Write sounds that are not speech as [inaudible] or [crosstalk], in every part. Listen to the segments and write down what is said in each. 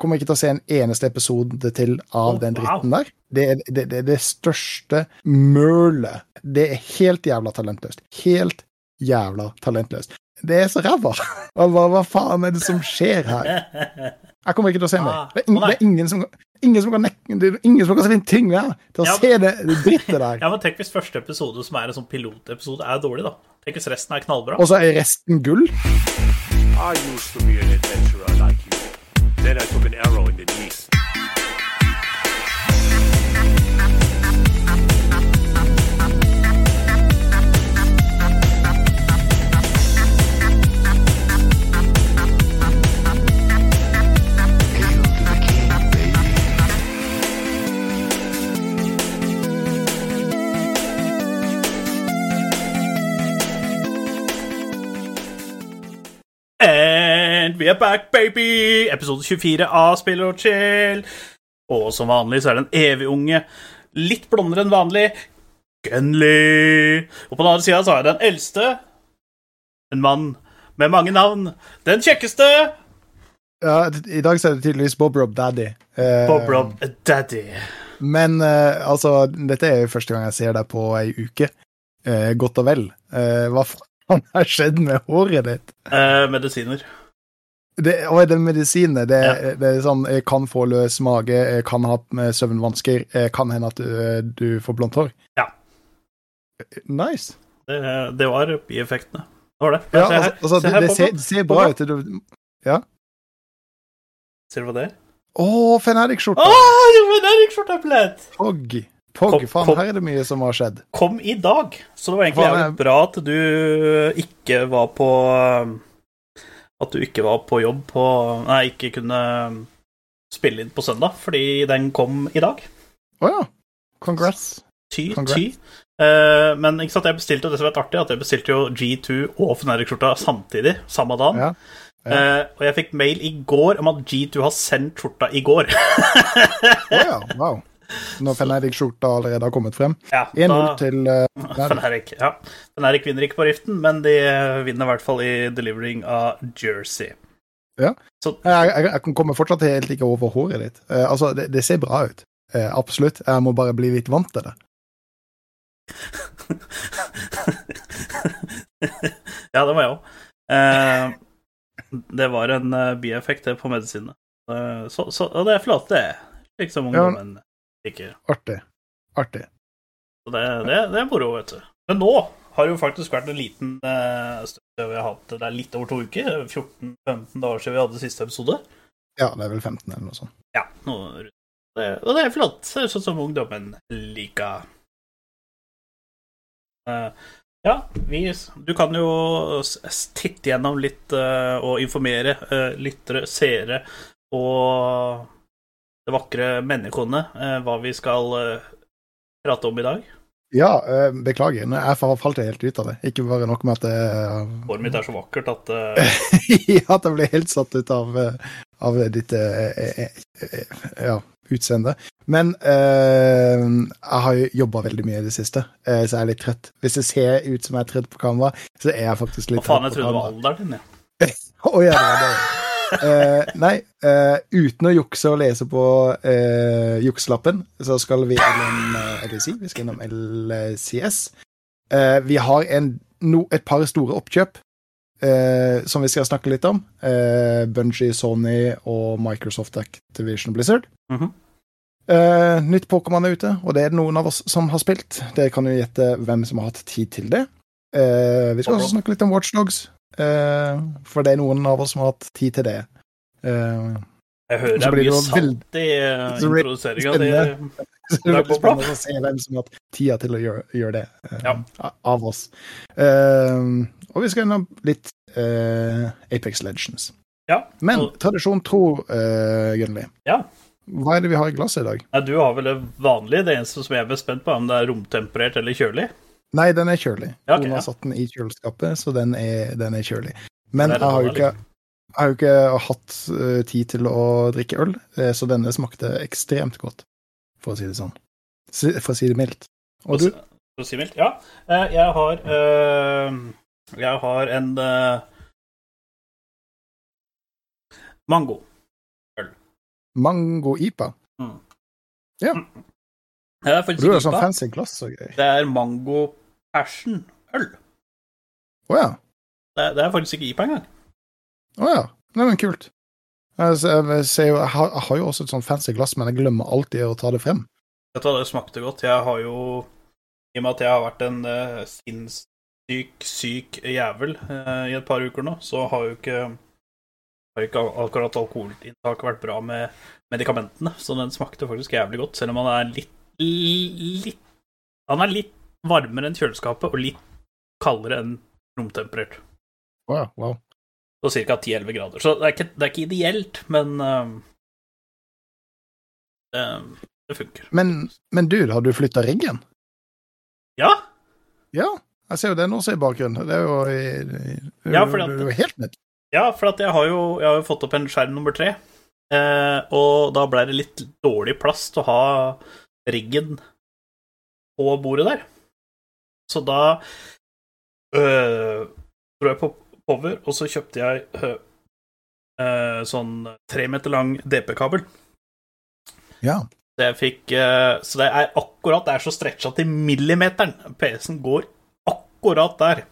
kommer ikke til å se en eneste episode til av Oh, den wow. dritten der. Det er det, det, er det største mølet. Det er helt jævla talentløst. Helt jævla talentløst. Det er så ræva! [laughs] Hva, hva, faen er det som skjer her? [laughs] Jeg kommer ikke til å se mer. Ah, Det er, ing, det er ingen som Ingen som kan nekke Det er ingen som kan se en ting mer til å Ja, se det, det drittet der. [laughs] Ja, men tenk hvis første episode, som er en sånn pilotepisode, er dårlig, da. Tenk hvis resten er knallbra. Og så er resten gull. I used to be an adventurer. Then I took an arrow we are back, baby! Episode 24 av Spiller og chill. Og som vanlig så er det en evig unge, litt blondere enn vanlig, Gunley. Og på den andre sida så er det den eldste, en mann med mange navn, den kjekkeste, Ja, I dag så er det tydeligvis Bob Rob Daddy. Uh, Bob Rob Daddy. Men uh, altså, dette er jo første gang jeg ser deg på ei uke. Uh, godt og vel. Hva faen har skjedd med håret ditt? Medisiner. Det, og det medisinet, det, Ja. det er sånn jeg kan få løs mage, jeg kan ha eh, søvnvansker, kan hende at du, eh, du får blondt hår. Ja. Nice. Det, det var bieffektene. Det var det. Ja, Se her. altså, altså, Se det, her, det, ser, ser bra ut. Du, Ser du hva det er? å, Fenrik-skjorta! Å, jo, men Erik-skjorta er plett! Pog. Pog, Kom- faen, kom. her er det mye som har skjedd. kom i dag. Så det var egentlig jævlig bra at du ikke var på At du ikke var på jobb på Nei, ikke kunne spille inn på søndag, fordi den kom i dag. Å ja. Congrats. Ty, Congrats. ty. Uh, men ikke sant, jeg bestilte jo det som er artig, at jeg bestilte jo G2 og Fnatic-skjorta samtidig, samme dagen. Ja. Eh, og jeg fikk mail i går om at G2 har sendt skjorta i går. [laughs] oh, ja, wow. Når Fenerik-skjorta allerede har kommet frem. ja, 1-0 da- til uh, Fnatic. Fnatic. Ja. Vinner ikke på riften, men de vinner i hvert fall i delivering av Jersey. Ja. Så Jeg, jeg, jeg kommer fortsatt helt ikke over håret ditt. Uh, altså, det, det ser bra ut. Uh, absolutt. Jeg må bare bli litt vant til det. [laughs] Ja, det var jeg òg. Uh, det var en eh, bieffekt på medisinene. Eh, så, så, og det er flott, det. Slik som Ja. Liker. Artig. Artig. Så det, det, det er moro, vet du. Men nå har det jo faktisk vært en liten eh, stund vi har hatt Det er litt over to uker. 14-15 dager siden vi hadde siste episode. Ja, det er vel 15 eller noe sånt. Ja, noe det, Og det er flott. Sånn som ungdommen liker. Uh, ja, vi Du kan jo titte gjennom litt uh, og informere uh, lyttere, seere og det vakre menneskene eh, hva vi skal eh, prate om i dag. Ja, eh, beklager. Jeg falt helt ut av det. Ikke bare nok med at det Håret mitt er så vakkert at [laughs] Ja, at jeg ble helt satt ut av, av ditt ja, utseende. Men eh, jeg har jo jobba veldig mye i det siste, eh, så jeg er litt trøtt. Hvis det ser ut som jeg er trøtt på kamera, så er jeg faktisk litt Hva litt faen, jeg trøtt på trodde det var kamera. alderen din, ja. [laughs] Å ja, det var det. Eh, nei, uh, uten å jukse og lese på uh, jukselappen, så skal vi gjennom uh, vi skal gjennom LCS. Vi har en, no, et par store oppkjøp som vi skal snakke litt om. Uh, Bungie, Sony og Microsoft Activision Blizzard. Mm -hmm. Uh, nytt Pokémon er ute, og det er det noen av oss som har spilt. Dere kan jo gjette hvem som har hatt tid til det. Uh, vi skal også snakke litt om Watchdogs, for det er noen av oss som har hatt tid til det. Eh, Jeg hører det er mye sant i det introduseringa det Det er veldig [laughs] spennende å se hvem som har hatt tida til å gjøre, gjøre det, eh, Ja. av oss. Eh, og vi skal gjennom litt eh, Apex Legends. Ja. Men tradisjon tro, uh, Gunnli, Ja. hva er det vi har i glasset i dag? Nei, du har vel det vanlige. Det eneste som jeg er mest spent på, er om det er romtemperert eller kjølig. Nei, den er kjølig. Ja, okay, Hun ja. har satt den i kjøleskapet, så den er, den er kjølig. Men jeg har jo ikke, har jo ikke hatt eh, tid til å drikke øl, eh, så denne smakte ekstremt godt, for å si det sånn. For å si det mildt. Og du? For å si mildt. Ja. eh, Jeg har eh, Jeg har en eh, mango. Mango IPA. Det er faktisk Du har sånn fancy glass og greier. Det er mango passion-øl. Å ja. Det, er- det er faktisk ikke IPA engang. Å ja. Nei, men kult. Jeg, ser- jeg, ser jeg, har, jeg har jo også et sånt fancy glass, men jeg glemmer alltid å ta det frem. Vet du hva, det smakte godt. Jeg har jo I og med at jeg har vært en uh, sinnssyk, syk jævel uh, i et par uker nå, så har jo ikke har ikke akkurat alkoholinntaket vært bra med medikamentene, så den smakte faktisk jævlig godt, selv om han er litt, litt Han er litt varmere enn kjøleskapet og litt kaldere enn romtemperert. Wow, wow. Så ca. 10-11 grader. Så det er ikke, det er ikke ideelt, men eh, det, det funker. Men, men du, har du flytta riggen? Ja, Ja, jeg ser jo den også i bakgrunnen. Det er jo, i- i- Ja, at- det er jo helt nytt. Ja, for at jeg har jo jeg har jo fått opp en skjerm nummer tre, eh, og da ble det litt dårlig plass til å ha riggen på bordet der. Så da øh, dro jeg på Power, og så kjøpte jeg øh, øh, sånn tre meter lang DP-kabel. Ja. Så jeg fikk øh, Så det er akkurat Det er så stretcha til millimeteren. PC-en går akkurat der.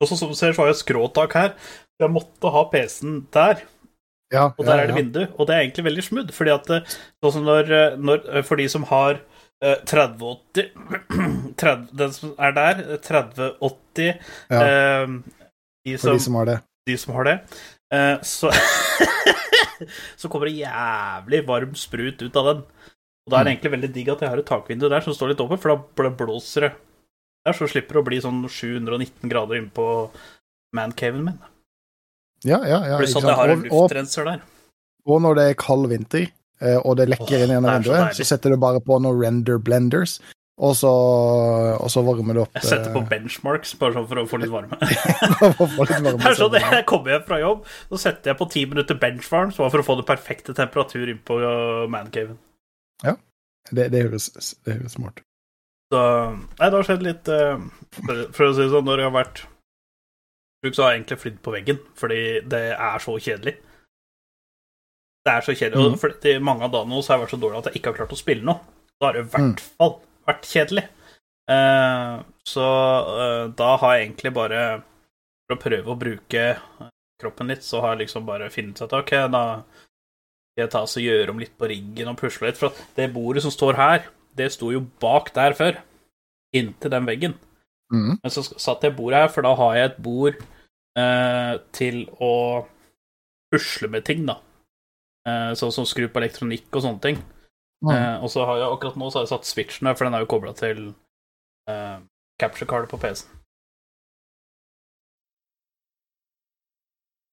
Og så som du ser, så har jeg skråtak her. Jeg måtte ha PC-en der, Ja, og der ja, er det vindu. Og det er egentlig veldig smooth, fordi at eh, sånn når, eh, når For de som har 3080 30, [clears throat] Den som er der, eh, 3080 Ja. eh, de, For som, de som har det. de som har det, eh, så [laughs] Så kommer det jævlig varm sprut ut av den. Og da er det egentlig veldig digg at jeg har et takvindu der som står litt åpent, for da blåser det. Der så slipper det å bli sånn 719 grader innpå mancaven min. Ja, ja, ja. Ikke at jeg har en? Luftrenser der. og når det er kald vinter, eh, og det lekker inn gjennom det er så vinduet, så setter du bare på noen render blenders, og så, og så varmer du opp Jeg setter på eh, benchmarks bare sånn for å få litt varme. [laughs] få litt varme. [laughs] Det er sånn, Jeg kommer hjem fra jobb, så setter jeg på ti minutter benchvarm så for å få det perfekte temperatur inn på mancaven. mancaven. det, det, høres, det høres smart ut. Så Nei, det har skjedd litt uh, for, for å si det sånn, når jeg har vært sjuk, så har jeg egentlig flydd på veggen, fordi det er så kjedelig. Det er så kjedelig. Mm. Fordi mange av dagene har jeg vært så dårlig at jeg ikke har klart å spille noe. Da har det i hvert Mm. fall vært kjedelig. Uh, så uh, da har jeg egentlig bare For å prøve å bruke eh, kroppen litt, så har jeg liksom bare funnet ut at ok, da skal jeg ta og gjøre om litt på riggen og pusle litt. For at det bordet som står her, det sto jo bak der før. Inntil den veggen. Mm. Men så satt jeg bordet her, for da har jeg et bord uh, til å pusle med ting, da. Eh, sånn som skru på elektronikk og sånne ting. Mm. Eh, og så har jeg akkurat nå så har jeg satt switchen der, for den er jo kobla til eh, capture card på PC-en.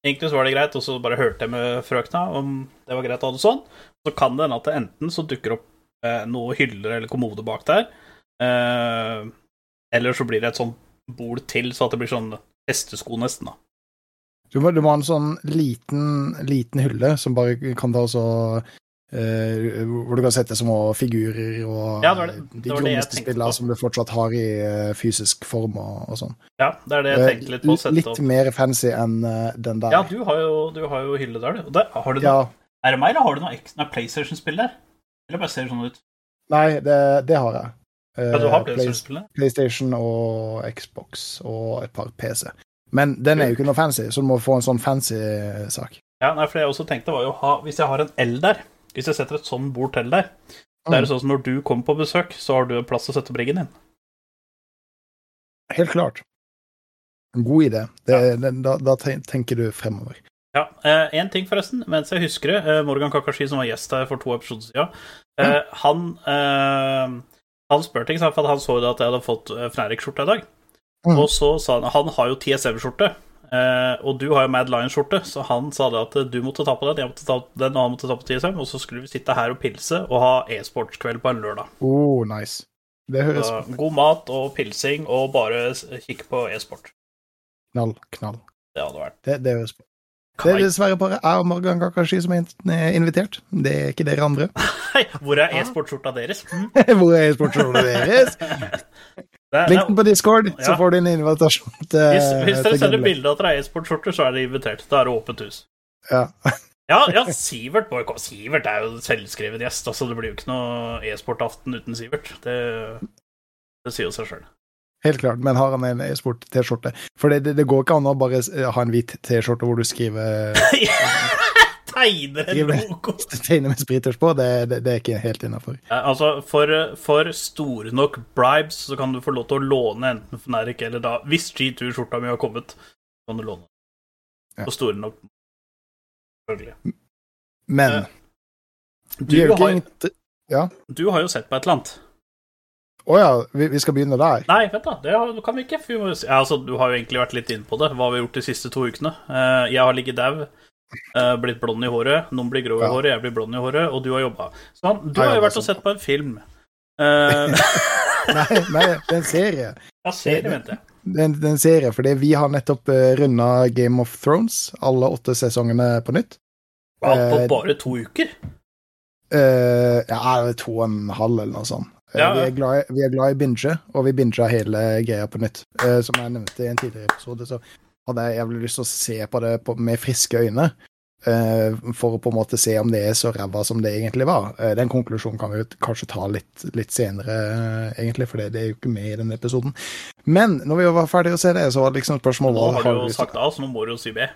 Egentlig så var det greit, og så bare hørte jeg med frøkna om det var greit å ha det sånn. Så kan det hende at det enten så dukker opp eh, noe hyller eller kommode bak der, eh, eller så blir det et sånt bol til, så at det blir sånn hestesko nesten, da. Du må, du må ha en sånn liten, liten hylle som bare kan ta så Uh, Hvor du kan sette små figurer og Ja, det var det- de det var det grommeste spillene som du fortsatt har i uh, fysisk form og, og sånn. Ja, det er det jeg Eh, tenkte litt på. å sette litt opp. mer fancy enn uh, den der. Ja, du har jo, du har jo hylle der, du. Der, har du noe, Ja, Er det meg, eller har du noe, PlayStation-spill der? Eller bare ser det sånn ut? Nei, det, det har jeg. Eh, Ja, du har PlayStation-spill? PlayStation og Xbox og et par PC. Men den er jo ikke noe fancy, så du må få en sånn fancy sak. Ja, nei, for det jeg også tenkte var jo ha Hvis jeg har en L der, hvis jeg setter et sånn bord til der, så er det sånn som når du kommer på besøk, så har du en plass å sette briggen din. Helt klart. En god idé. Det, det, da, da tenker du fremover. Ja, Én ting, forresten, mens jeg husker det. eh, Morgan Kakashi, som var gjest her for to episoder siden, eh, han eh, Han spurte ikke sant, for han så jo at jeg hadde fått eh, Fnatic-skjorte i dag. Mm. Og så sa han Han har jo TSM-skjorte, eh, og du har jo Mad Lion-skjorte, så han sa det at eh, du måtte ta på den, jeg måtte ta på den, og han måtte ta på TSM, og så skulle vi sitte her og pilse og ha e-sportskveld på en lørdag. Oh, nice. Det høres Så, god mat og pilsing og bare kikke på e-sport. knall, knall. Det hadde vært Det, det høres bra. Det er dessverre bare jeg og Morgan Kakashi som er er invitert. Det er ikke dere andre. [laughs] Hei, Hvor er e-sportskjorta deres? [laughs] Mm. Hvor er e-sportskjorta deres? [laughs] Link den på Discord, så får du en invitasjon [laughs] til, Hvis, hvis dere sender bilde av har e-sportskjorter, så er dere invitert. Da er det åpent hus. Ja. [laughs] Ja, ja, Sivert må jo komme. Sivert er jo selvskreven gjest. altså Det blir jo ikke noe e-sportaften uten Sivert. Det, det sier jo seg sjøl. Helt klart, men har han en e-sport-T-skjorte? For det, det, det går ikke an å bare ha en hvit T-skjorte hvor du skriver [laughs] Tegner en logo! tegner med sprittusj på. Det, det, det er ikke helt innafor. Ja, altså, for, for store nok bribes så kan du få lov til å låne enten Fnatic eller da Hvis G2-skjorta mi har kommet, kan du låne. Ja. Store nok Selvfølgelig. Men Ja. Du ikke har, egentlig du har jo sett på et eller annet. Å ja, vi, vi skal begynne der. Nei, vent, da. Det kan vi ikke. Vi må, ja, altså, du har jo egentlig vært litt inne på det. Hva vi har gjort de siste to ukene. Eh, jeg har ligget dau, eh, blitt blond i håret. Noen blir grå i Ja. håret, jeg blir blond i håret, og du har jobba. Sånn, du har jo vært og sett på en film. Uh... [laughs] Nei, nei, det er en serie. ja, serie, mente jeg. Det er en, det er en serie, fordi vi har nettopp uh, runda Game of Thrones, alle åtte sesongene på nytt. Ja, på Eh, bare to uker. Uh, ja, to og en halv eller noe sånt. Eh, Ja. vi, er glad, i- vi er glad i binge, og vi binga hele greia på nytt. Uh, som jeg nevnte i en tidligere episode, så hadde jeg jævlig lyst til å se på det på, med friske øyne. Uh, for å på en måte se om det er så ræva som det egentlig var. Uh, den konklusjonen kan vi kanskje ta litt, litt senere, uh, egentlig, for det, det er jo ikke med i denne episoden. Men når vi var ferdige å se det, så var det liksom spørsmålet Nå har har du jo sagt A, så nå må du jo si B.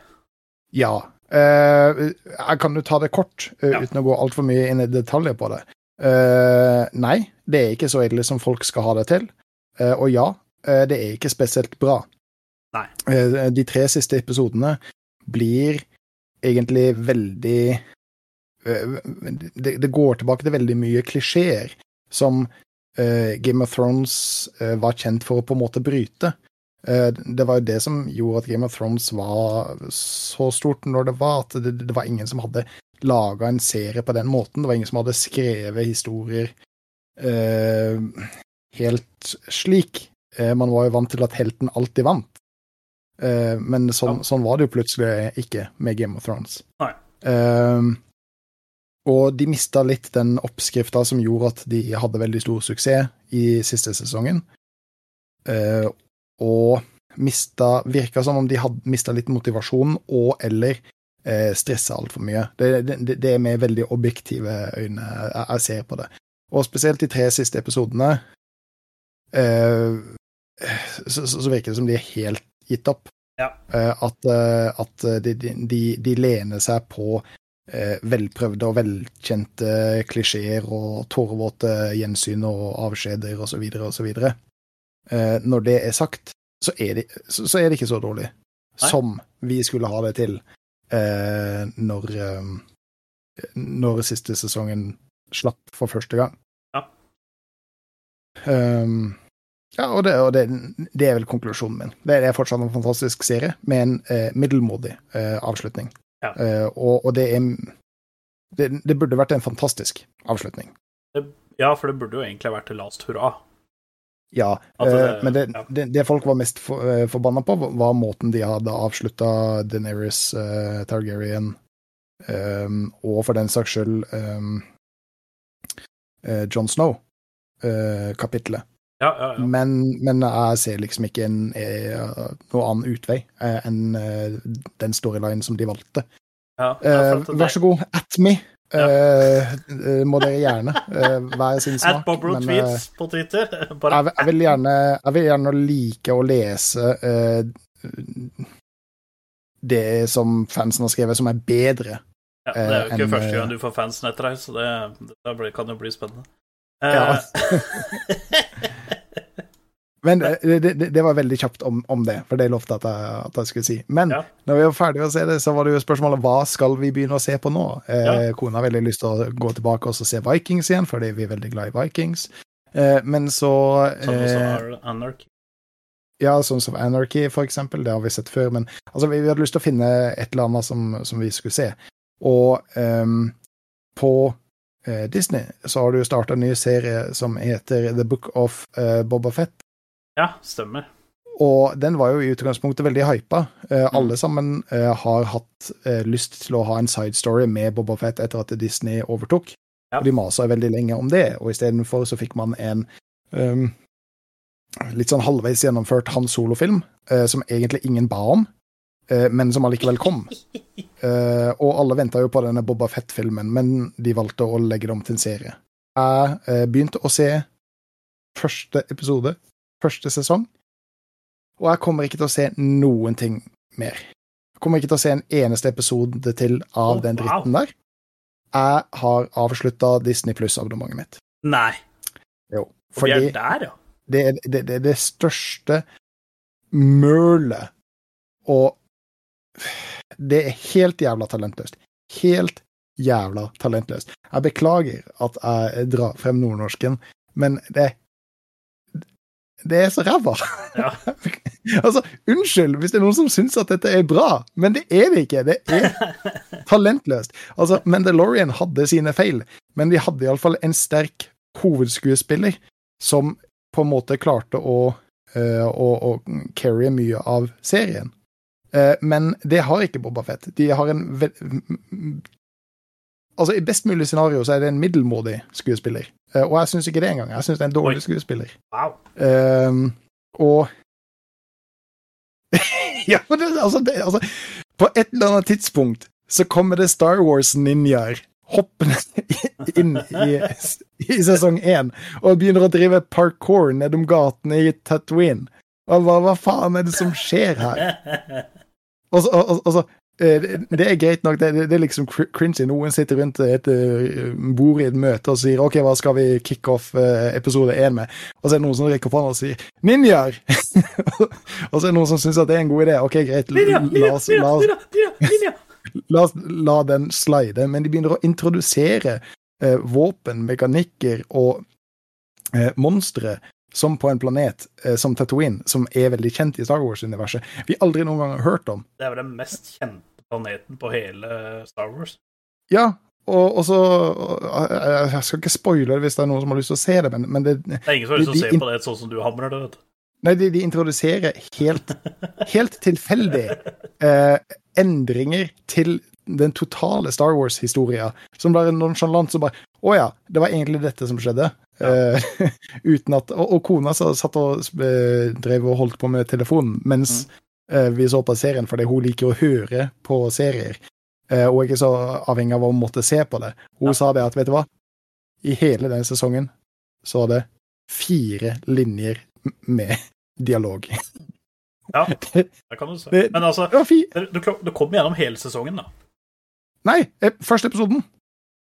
ja. Jeg kan jo ta det kort, Ja. uten å gå altfor mye inn i detaljer på det. Nei, det er ikke så ille som folk skal ha det til. Og ja, det er ikke spesielt bra. Nei. Eh, de tre siste episodene blir egentlig veldig eh, det, går tilbake til veldig mye klisjeer som eh, Game of Thrones var kjent for å på en måte bryte. Det var jo det som gjorde at Game of Thrones var så stort når det var, at det, var ingen som hadde laga en serie på den måten. Det var ingen som hadde skrevet historier helt slik. Man var jo vant til at helten alltid vant. Eh, men sånn, Ja. sånn var det jo plutselig ikke med Game of Thrones. Nei. Eh, og de mista litt den oppskrifta som gjorde at de hadde veldig stor suksess i siste sesongen. Uh, og mista Virka som om de hadde mista litt motivasjon og eller eh, stressa altfor mye. Det, det, det er med veldig objektive øyne jeg, jeg ser på det. Og spesielt de tre siste episodene eh, så, så, så virker det som de er helt gitt opp. Ja. Eh, at eh, at de, de, de, lener seg på eh, velprøvde og velkjente klisjeer og tårevåte gjensyn og avskjeder osv. Eh, når det er sagt, så er, det, så, er det ikke så dårlig Nei. som vi skulle ha det til når når siste sesongen slapp for første gang. Ja. Um, ja, og, det, og det, det er vel konklusjonen min. Det er fortsatt en fantastisk serie med en eh, middelmådig eh, avslutning. Ja. Eh, og, og det er det, det burde vært en fantastisk avslutning. Ja, for det burde jo egentlig vært til last hurra. Ja, Altså, eh, men det, ja. det, folk var mest for, eh, forbanna på, var måten de hadde avslutta Deneris uh, Targaryen um, og for den saks skyld um, eh, John Snow-kapitlet. Ja, ja, ja. men, men jeg ser liksom ikke en, eh, noe annen utvei eh, enn eh, den storylinen som de valgte. vær så god, at me. Må dere gjerne. Hver sin smak. At Bob eh, Tweets på Twitter. [laughs] Jeg, jeg, vil gjerne, jeg vil gjerne like å lese eh, det som fansen har skrevet, som er bedre. ja, Det er jo ikke en, første gang du får fansen etter deg, så det, det kan jo bli spennende. Ja. [laughs] Men eh, det, det, det var veldig kjapt om, om det, for det lovte at jeg, at jeg skulle si. Men Ja. når vi var ferdige å se det, så var det jo spørsmålet hva skal vi begynne å se på nå? Eh, Ja. Kona har veldig lyst til å gå tilbake og se Vikings igjen, fordi vi er veldig glad i Vikings. Eh, men så Sånn eh, som er Anarchy. Ja, sånn som Anarchy, for eksempel. Det har vi sett før. Men altså, vi, vi hadde lyst til å finne et eller annet som, som vi skulle se. Og ehm, på eh, Disney så har du starta en ny serie som heter The Book of eh, Boba Fett. Ja, stemmer. Og den var jo i utgangspunktet veldig hypa. Eh, Mm. Alle sammen eh, har hatt eh, lyst til å ha en side story med Boba Fett etter at Disney overtok. Ja. Og de masa veldig lenge om det, og istedenfor så fikk man en um, litt sånn halvveis gjennomført Han Solo-film, eh, som egentlig ingen ba om. eh, men som allikevel kom. [laughs] Eh, og alle venta jo på denne Boba Fett-filmen, men de valgte å legge det om til en serie. Jeg begynte å se første episode, første sesong, og jeg kommer ikke til å se noen ting mer. Jeg kommer ikke til å se en eneste episode til av oh, den wow. dritten der. Jeg har avslutta Disney Pluss-abonnementet mitt. Nei. Jo. fordi vi er der, ja. det er det, det, er det største mølet, og det er helt jævla talentløst. Helt jævla talentløst. Jeg beklager at jeg drar frem nordnorsken, men det det er så ræva. Ja. [laughs] altså, unnskyld hvis det er noen som syns at dette er bra, men det er det ikke. Det er [laughs] talentløst. Altså, Mandalorian hadde sine feil, men de hadde iallfall en sterk hovedskuespiller som på en måte klarte å, uh, å, å carry mye av serien. Uh, men det har ikke Boba Fett. De har en Altså, I best mulig scenario så er det en middelmådig skuespiller. Eh, og jeg syns ikke det engang. Jeg syns det er en dårlig Oi. skuespiller. Wow. Um, og [laughs] Ja, men det, altså, det, altså På et eller annet tidspunkt så kommer det Star Wars-ninjaer hoppende [laughs] inn i, i sesong én og begynner å drive parkour nedom gatene i Tatooine. Og hva, hva faen er det som skjer her? Og så, og, og så eh, det, det er greit nok, det, det, er liksom cringy. Noen sitter rundt et eh, bord i et møte og sier OK, hva skal vi kicke off eh, episode én med? Og så er det noen som rekker opp hånda og sier 'ninjaer'! [laughs] og så er det noen som syns at det er en god idé. OK, greit, Ninja, la ninja, oss, la oss, ninja, ninja, ninja. [laughs] la oss la den slide, men de begynner å introdusere eh, våpen, mekanikker og eh, monstre som på en planet eh, som Tatooine, som er veldig kjent i Star Wars-universet, vi aldri noen gang har hørt om. Det er vel den mest kjente planeten på hele Star Wars. Ja, og, og så Jeg skal ikke spoile det hvis det er noen som har lyst til å se det, men, men det, Det er ingen som har lyst til å se på det sånn som du hamrer det, vet du. Nei, de, de introduserer helt, [laughs] helt tilfeldig eh, endringer til den totale Star Wars-historia, som bare nonchalant så bare Å ja, det var egentlig dette som skjedde. Eh, [laughs] uten at Og, og kona så, satt og eh, drev og holdt på med telefonen mens eh, vi så på serien, fordi hun liker å høre på serier. Eh, og ikke så avhengig av å måtte se på det. Hun Ja. sa det at, vet du hva, i hele den sesongen så var det fire linjer med dialog. Ja, [laughs] Det, kan du se. Men altså, du, du kom gjennom hele sesongen, da. Nei, eh, første episoden.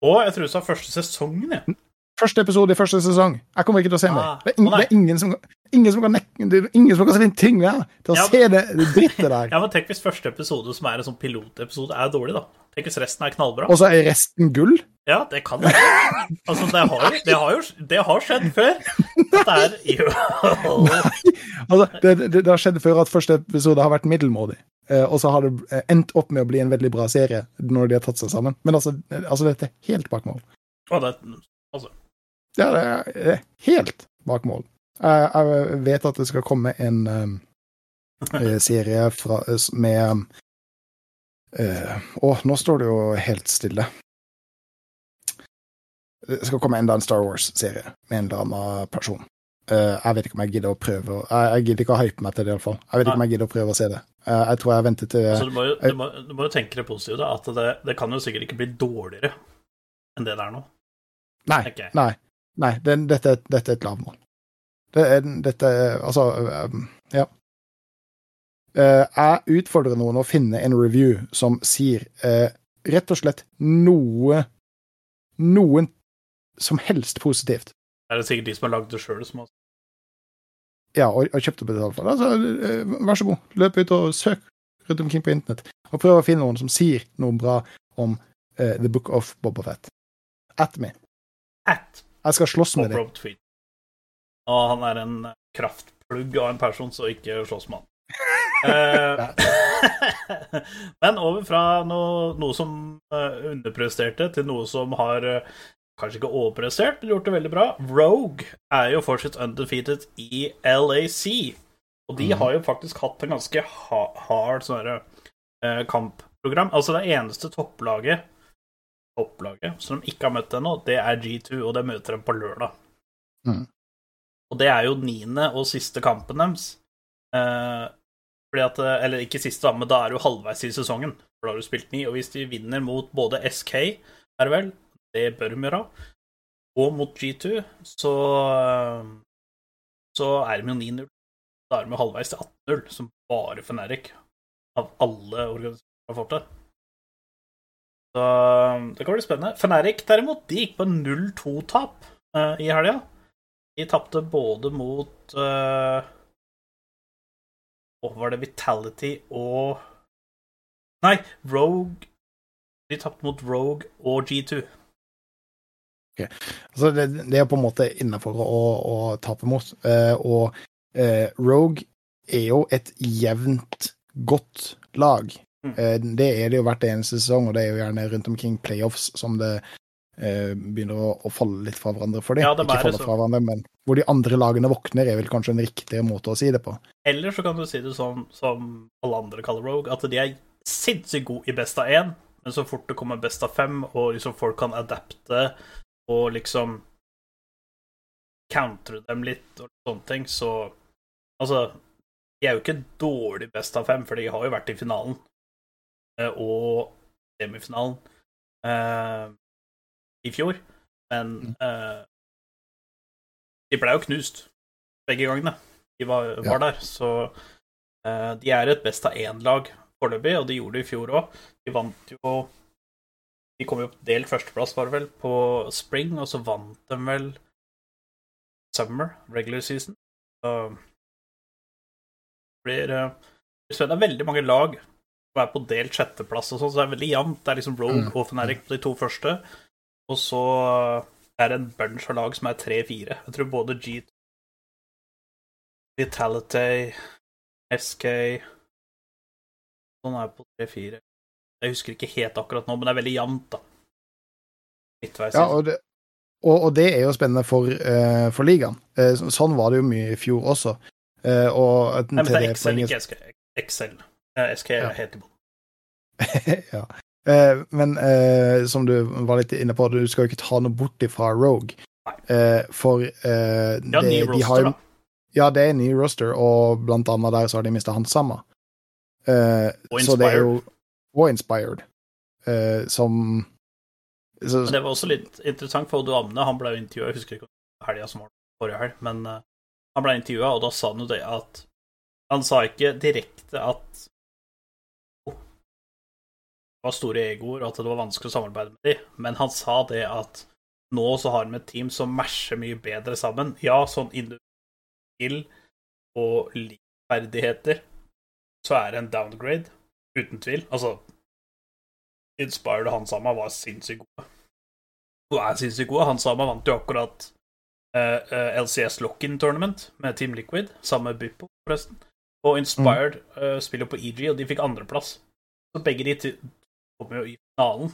Å, jeg tror du sa første sesongen, jeg. Første episode i første sesong. Jeg kommer ikke til å se mer. Ah, Det ingen, det er ingen som, ingen som kan nekke Det er ingen som kan finne ting med til å Ja, se det, det drittet der. [laughs] Ja, men tenk hvis første episode, som er en sånn pilotepisode, er dårlig, da. Tenk hvis resten er knallbra. Og så er resten gull. Ja, det kan det. Altså, det har, jo- det har jo det har skjedd før. At [laughs] det er jo Altså, det, det, har skjedd før at første episode har vært middelmådig. Eh, og så har det eh, endt opp med å bli en veldig bra serie når de har tatt seg sammen. Men altså, eh, altså dette er helt bak mål. altså det, Ja, det er, helt bak mål. Jeg, jeg vet at det skal komme en um, [laughs] eh, serie fra, s- med um, eh, Å, nå står det jo helt stille. Det skal komme enda en Star Wars-serie med en eller annen person. Eh, jeg vet ikke om jeg gidder å prøve Jeg, jeg gidder ikke å hype meg til det, iallfall. Jeg vet ikke om jeg gidder å prøve å se det. Uh, jeg tror jeg venter til altså, du må, jo, du, må, du må jo tenke det positive, da. At det, det kan jo sikkert ikke bli dårligere enn det det er nå. Nei. Okay. Nei. Nei den, dette, dette er et lavmål. Det er, dette er Altså, um, ja. Eh, jeg utfordrer noen å finne en review som sier eh, rett og slett noe Noen som helst positivt. Det er det sikkert de som har lagd det sjøl, som har Ja, og, og kjøpt og betalt for det. Altså, eh, vær så god, løp ut og søk rundt omkring på internett, og prøv å finne noen som sier noe bra om uh, The Book of Boba Fett. At me. At Jeg skal slåss med dem. Og han er en kraftplugg av en person, så ikke slåss med han. [laughs] Eh, [laughs] Men over fra noe, noe som eh, underpresterte, til noe som har eh, kanskje ikke overprestert, men gjort det veldig bra. Rogue er jo fortsatt undefeated i LAC. Og de Mhm. har jo faktisk hatt en ganske hard sånn kampprogram. Altså det eneste topplaget topplaget som de ikke har møtt ennå, det er G2, og det møter de på lørdag. Mm. Og det er jo niende og siste kampen deres. Eh, Fordi at, eh, Eller ikke siste, men da er du halvveis i sesongen. For da har du spilt ni. Og hvis de vinner mot både SK, er det vel, det bør de gjøre, og mot G2, så eh, så er de jo 9-0. Da er de jo halvveis til 18-0, som bare Fnatic av alle organisasjoner har fått til. Så det kan bli spennende. Fnatic derimot, de gikk på 0-2-tap uh, i helga. De tapte både mot uh, Var det Vitality og Nei, Rogue De tapte mot Rogue og G2. Altså, det, det er på en måte innafor å, å tape mot. Uh, og uh, Rogue er jo et jevnt godt lag. Mm. Eh, det er det jo hvert eneste sesong, og det er jo gjerne rundt omkring playoffs som det eh, begynner å, å falle litt fra hverandre for dem. Ja, Ikke falle så. fra hverandre, men hvor de andre lagene våkner, er vel kanskje en riktigere måte å si det på. Eller så kan du si det sånn som alle andre kaller Rogue, at de er sinnssykt gode i best av én, men så fort det kommer best av fem, og liksom folk kan adapte og liksom countre dem litt og sånne ting, så Altså, de er jo ikke dårlig best av fem, for de har jo vært i finalen og semifinalen eh, i fjor, men Mm. eh, de ble jo knust begge gangene de var, var der, så uh, de er et best av én-lag foreløpig, og de gjorde det i fjor òg. De vant jo De kom jo på delt førsteplass, var det vel, på spring, og så vant de vel summer, regular season. Så det blir, eh, det blir spennende. Veldig mange lag er på delt sjetteplass og sånn, så det er veldig jevnt. Det er liksom Rogue Mm. og Feneric på de to første, og så er det en bunch av lag som er tre-fire. Jeg tror både G Vitality, SK Sånn er på 3-4. Jeg husker ikke helt akkurat nå, men det er veldig jevnt, da. Midtveis. Ja, og det, og, og det er jo spennende for, uh, for ligaen. Uh, sånn var det jo mye i fjor også. Uh, og Nei, men det er Excel, ikke SK. Excel. SK Ja. i bånn. [laughs] ja. Eh, men eh, som du var litt inne på, du skal jo ikke ta noe bort ifra Rogue. Eh, for eh, Ja, ny det- de har roster, jo-. Ja, det er ny roster, og blant annet der så har de mista han samme. Eh, Og så det Inspired. Og Inspired. Eh, som så, Men det var også litt interessant, for Odo Amne han ble jo intervjua Jeg husker ikke om det helga som var forrige helg, men eh, han ble intervjua, og da sa han jo det at Han sa ikke direkte at det var store egoer, og at det var vanskelig å samarbeide med dem, men han sa det at nå så har de et team som matcher mye bedre sammen. Ja, sånn individuell og likferdigheter, så er det en downgrade, uten tvil. Altså, Inspired og Hansama var sinnssykt gode. Og er sinnssykt gode. Hansama vant jo akkurat uh, uh, LCS Lock-in Tournament med Team Liquid, sammen med Bippo, forresten. Og Inspired eh, spiller på EG, og de fikk andreplass. Så begge de kommer jo i finalen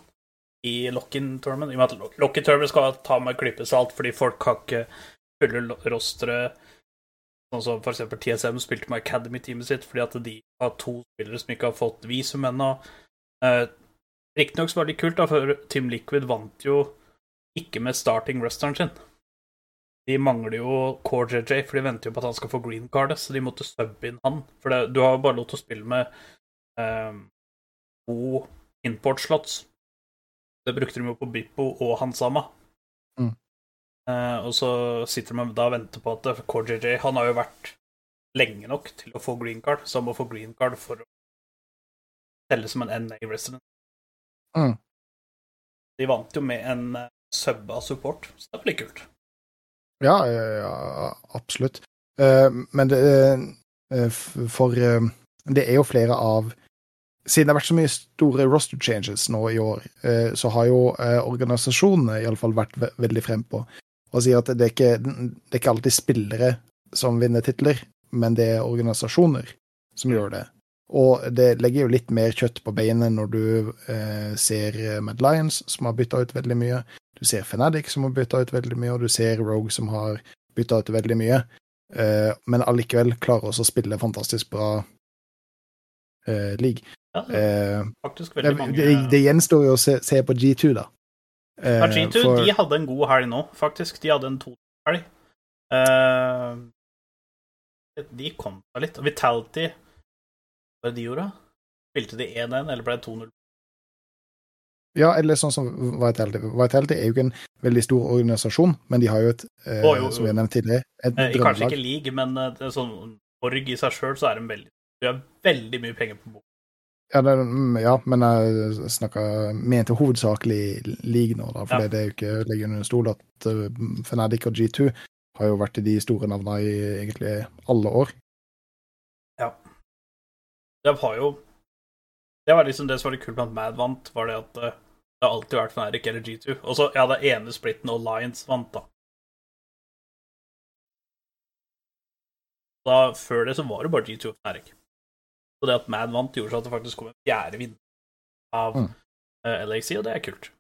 i Lock-in Tournament. I og med at Lock-in Tournament skal ta med klypesalt, fordi folk har ikke fulle rostre Sånn som eksempel TSM spilte med Academy-teamet sitt fordi at de har to spillere som ikke har fått visum ennå. Eh, Riktignok var det litt kult, da, for Team Liquid vant jo ikke med starting rusteren sin. De mangler jo Core JJ, for de venter jo på at han skal få green card, så de måtte subbe inn han. For det, du har jo bare lov til å spille med eh, to import-slots. Det brukte de jo på Bippo og Hansama. Mm. Eh, og så sitter de da og venter på at KJJ Han har jo vært lenge nok til å få green card, så han må få green card for å telle som en NA resident. Mm. De vant jo med en sub subba support, så det blir kult. Ja, ja, absolutt. Eh, men det eh, For eh, det er jo flere av Siden det har vært så mye store roster changes nå i år, eh, så har jo eh, organisasjonene iallfall vært ve veldig frempå og sier at det er, ikke, det er ikke alltid spillere som vinner titler, men det er organisasjoner som gjør det. Og det legger jo litt mer kjøtt på beinet når du eh, ser Mad Lions, som har bytta ut veldig mye. Du ser Fnatic, som har bytta ut veldig mye, og du ser Rogue, som har bytta ut veldig mye. Men allikevel klarer også å spille fantastisk bra eh, league. Ja, det er Eh, faktisk veldig mange det, det gjenstår jo å se, se på G2, da. Uh, Ja, G2 for- de hadde en god helg nå, faktisk. De hadde en to-helg. Uh, de kom seg litt. Vitality Hva var det de gjorde? Spilte de 1-1, eller ble det 2-0? Ja, eller sånn som Vitality. Vitality er jo ikke en veldig stor organisasjon, men de har jo et, eh, oh, jo, jo. som vi har nevnt tidligere, et Eh, kanskje ikke league, men eh, sånn org i seg sjøl, så er de veldig De har veldig mye penger på bok. Ja, det, mm, ja, men jeg snakker mente hovedsakelig league nå, da, for Ja. det er jo ikke å legge under stol at uh, Fnatic og G2 har jo vært de store navnene i egentlig alle år. Ja. Det var jo Det var liksom det som var litt kult med at Mad vant, var det at eh, det har alltid vært Fnatic eller G2. Og så, ja, det ene splitten og Lions vant, da. Da, Før det så var det bare G2 og Fnatic. Så det at Mad vant, gjorde så at det faktisk kom en fjerde vinner av Mm. eh, LAC, og det er kult.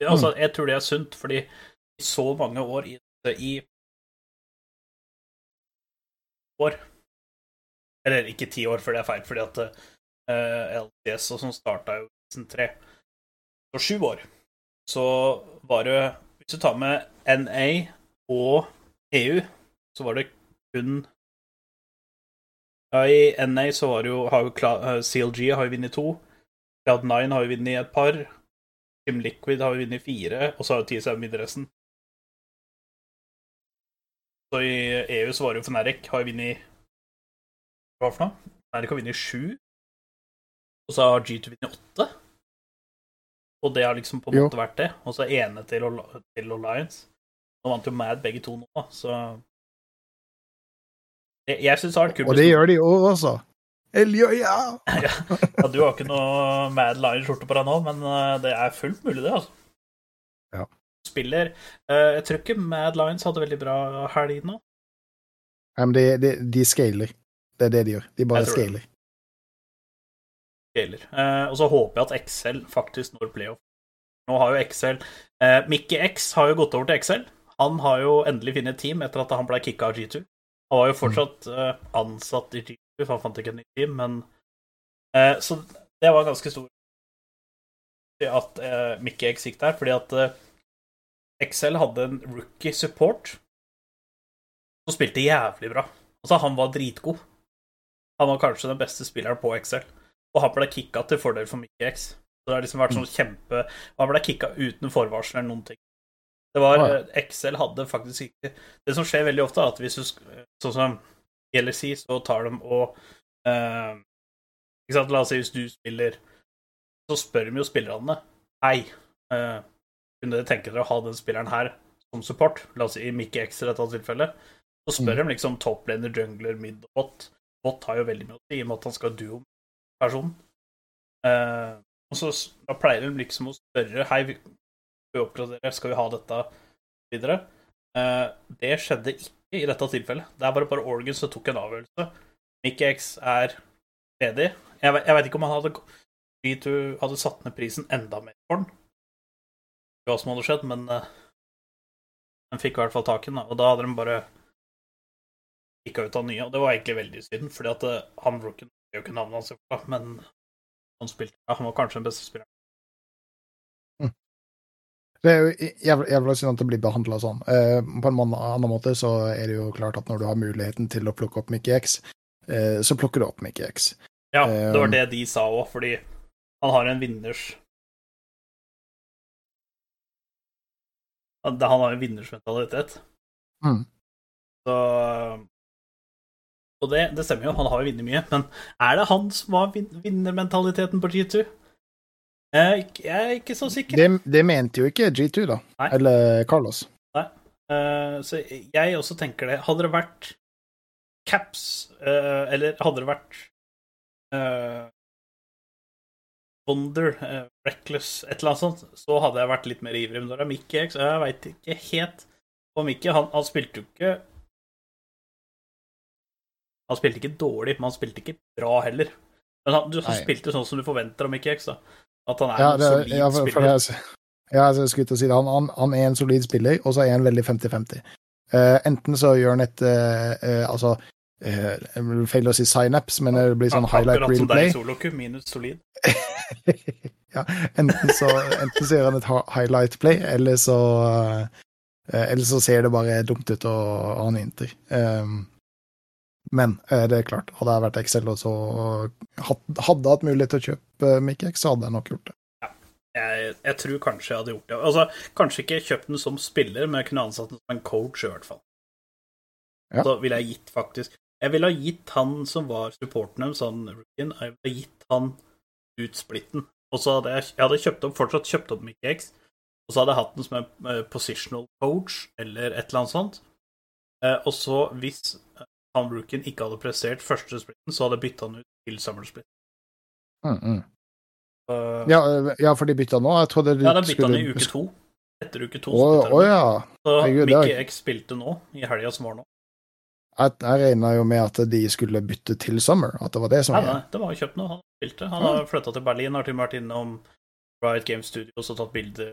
Ja, Altså, Jeg tror det er sunt, fordi i så mange år i, i år Eller ikke ti år, for det er feil, fordi at uh, LDS og sånn starta jo i 2003. Så sju år. Så var det Hvis du tar med NA og EU, så var det kun I NA så var det jo, har jo eh, CLG har jo vunnet to. Cloud9 har jo vunnet et par. Team Liquid har jo vunnet fire, og så har jo TSM vunnet resten. Så i EU så var det jo Fnatic har jo vunnet Hva for noe? Fnatic har vunnet sju. Og så har G2 vunnet åtte. Og det har liksom på en måte vært det. Og så ene til, Al- til Alliance. Nå vant jo Mad begge to nå, så Jeg, jeg syns har vært Og det gjør de i år også. Eljoja! [laughs] ja, ja, du har ikke noe Mad Lion-skjorte på deg nå, men eh, det er fullt mulig, det. altså. Ja. Spiller eh, Jeg tror ikke Mad Lions hadde veldig bra helg nå. Nei, men de, de, de scaler. Det er det de gjør. De bare scaler. scaler. Eh, og så håper jeg at Excel faktisk når playoff. Nå har jo Excel eh, Mickey X har jo gått over til Excel. Han har jo endelig funnet et team etter at han ble kicka av G2. Han var jo fortsatt eh, ansatt i G2, for han fant ikke et nytt team, men eh, Så det var ganske stor at eh, Mickey X gikk der, fordi at Excel hadde en rookie support som spilte jævlig bra. Altså, han var dritgod. Han var kanskje den beste spilleren på Excel. Og han ble kicka til fordel for Mickey X. Så det har liksom vært sånn kjempe Han ble kicka uten forvarsel eller noen ting. Det var Ah, ja. eh, Excel hadde faktisk ikke Det som skjer veldig ofte, er at hvis du Sånn som i så tar de og eh, Ikke sant, la oss si hvis du spiller Så spør de jo spillerne Hei, eh, kunne dere tenke dere å ha den spilleren her som support? La oss si Mickey X i dette tilfellet. Så spør de liksom toplaner, jungler, mid og bot. Bot har jo veldig mye å si, i og med at han skal duo personen. Eh, og så da pleier de liksom å spørre Hei, vi oppgradere, skal vi ha dette videre? Eh, det skjedde ikke i dette tilfellet. Det er bare bare Organ som tok en avgjørelse. Mickey X er ledig. Jeg, jeg vet ikke om han hadde G2 hadde satt ned prisen enda mer for den. Hva som hadde skjedd, men eh, de fikk i hvert fall tak i den, og da hadde de bare kikka ut av nye, og det var egentlig veldig synd, fordi at eh, han rookien jo ikke navnet hans, men han spilte Han var kanskje den beste spilleren. Det er jo jævla, jævla synd at det blir behandla sånn. Eh, på en annen måte så er det jo klart at når du har muligheten til å plukke opp Mickey X, eh, så plukker du opp Mickey X. Ja, det var Um, det de sa òg, fordi han har en vinners han har en vinnersmentalitet. Mm. Så Og det, det stemmer jo, han har jo vunnet mye, men er det han som har vinnermentaliteten på G2? Jeg er ikke- jeg er ikke så sikker. Det, det mente jo ikke G2, da. Nei. Eller Carlos. Eh, så jeg også tenker det. Hadde det vært Caps, uh, eller hadde det vært uh, Wonder, uh, Reckless, et eller annet sånt, så hadde jeg vært litt mer ivrig. Men når det er Mickey X, jeg veit ikke helt Og Mickey, han, han spilte jo ikke Han spilte ikke dårlig, men han spilte ikke bra heller. Men han, du, han Nei. spilte sånn som du forventer av Mickey X, da. At han er Ja, en solid ja, for, for spiller. det, ja, altså, jeg skulle til å si det. Han, han, han er en solid spiller, og så er han veldig 50-50. Uh, enten så gjør han et uh, uh, Altså uh, Feil å si synapse, men det blir sånn highlight Akkurat real som deg play. i minus solid. [laughs] ja, enten så, enten så gjør han et highlight play, eller så eh, Eller så ser det bare dumt ut og han inter. Um, Men eh, det er klart, hadde jeg vært Excel og så hadde hatt mulighet til å kjøpe Mikkex, så hadde jeg nok gjort det. Jeg, jeg tror kanskje jeg hadde gjort det. Altså, Kanskje ikke kjøpt den som spiller, men jeg kunne ansatt den som en coach i hvert fall. Ja. Så ville jeg gitt faktisk Jeg ville ha gitt han som var supporten deres, han rookien, jeg ville ha gitt han ut splitten. Og så hadde jeg, jeg hadde kjøpt opp, fortsatt kjøpt opp Mikkex, og så hadde jeg hatt den som en eh, positional coach eller et eller annet sånt. Eh, og så, hvis han rookien ikke hadde prestert første splitten, så hadde bytta han ut til summer split. Mm, mm. Så, Ja, eh, ja, for de bytta nå? Jeg trodde de ja, de bytta han i uke to. Etter uke to. Oh, bytta ja. Så Herregud, er- Mickey X spilte nå, i helga som var nå. Jeg, jeg regna jo med at de skulle bytte til Summer, at det var det som Nei, var nei, det var jo kjøpt nå. Han spilte. Han har flytta til Berlin, har til og med vært innom Riot Game Studios og tatt bilder.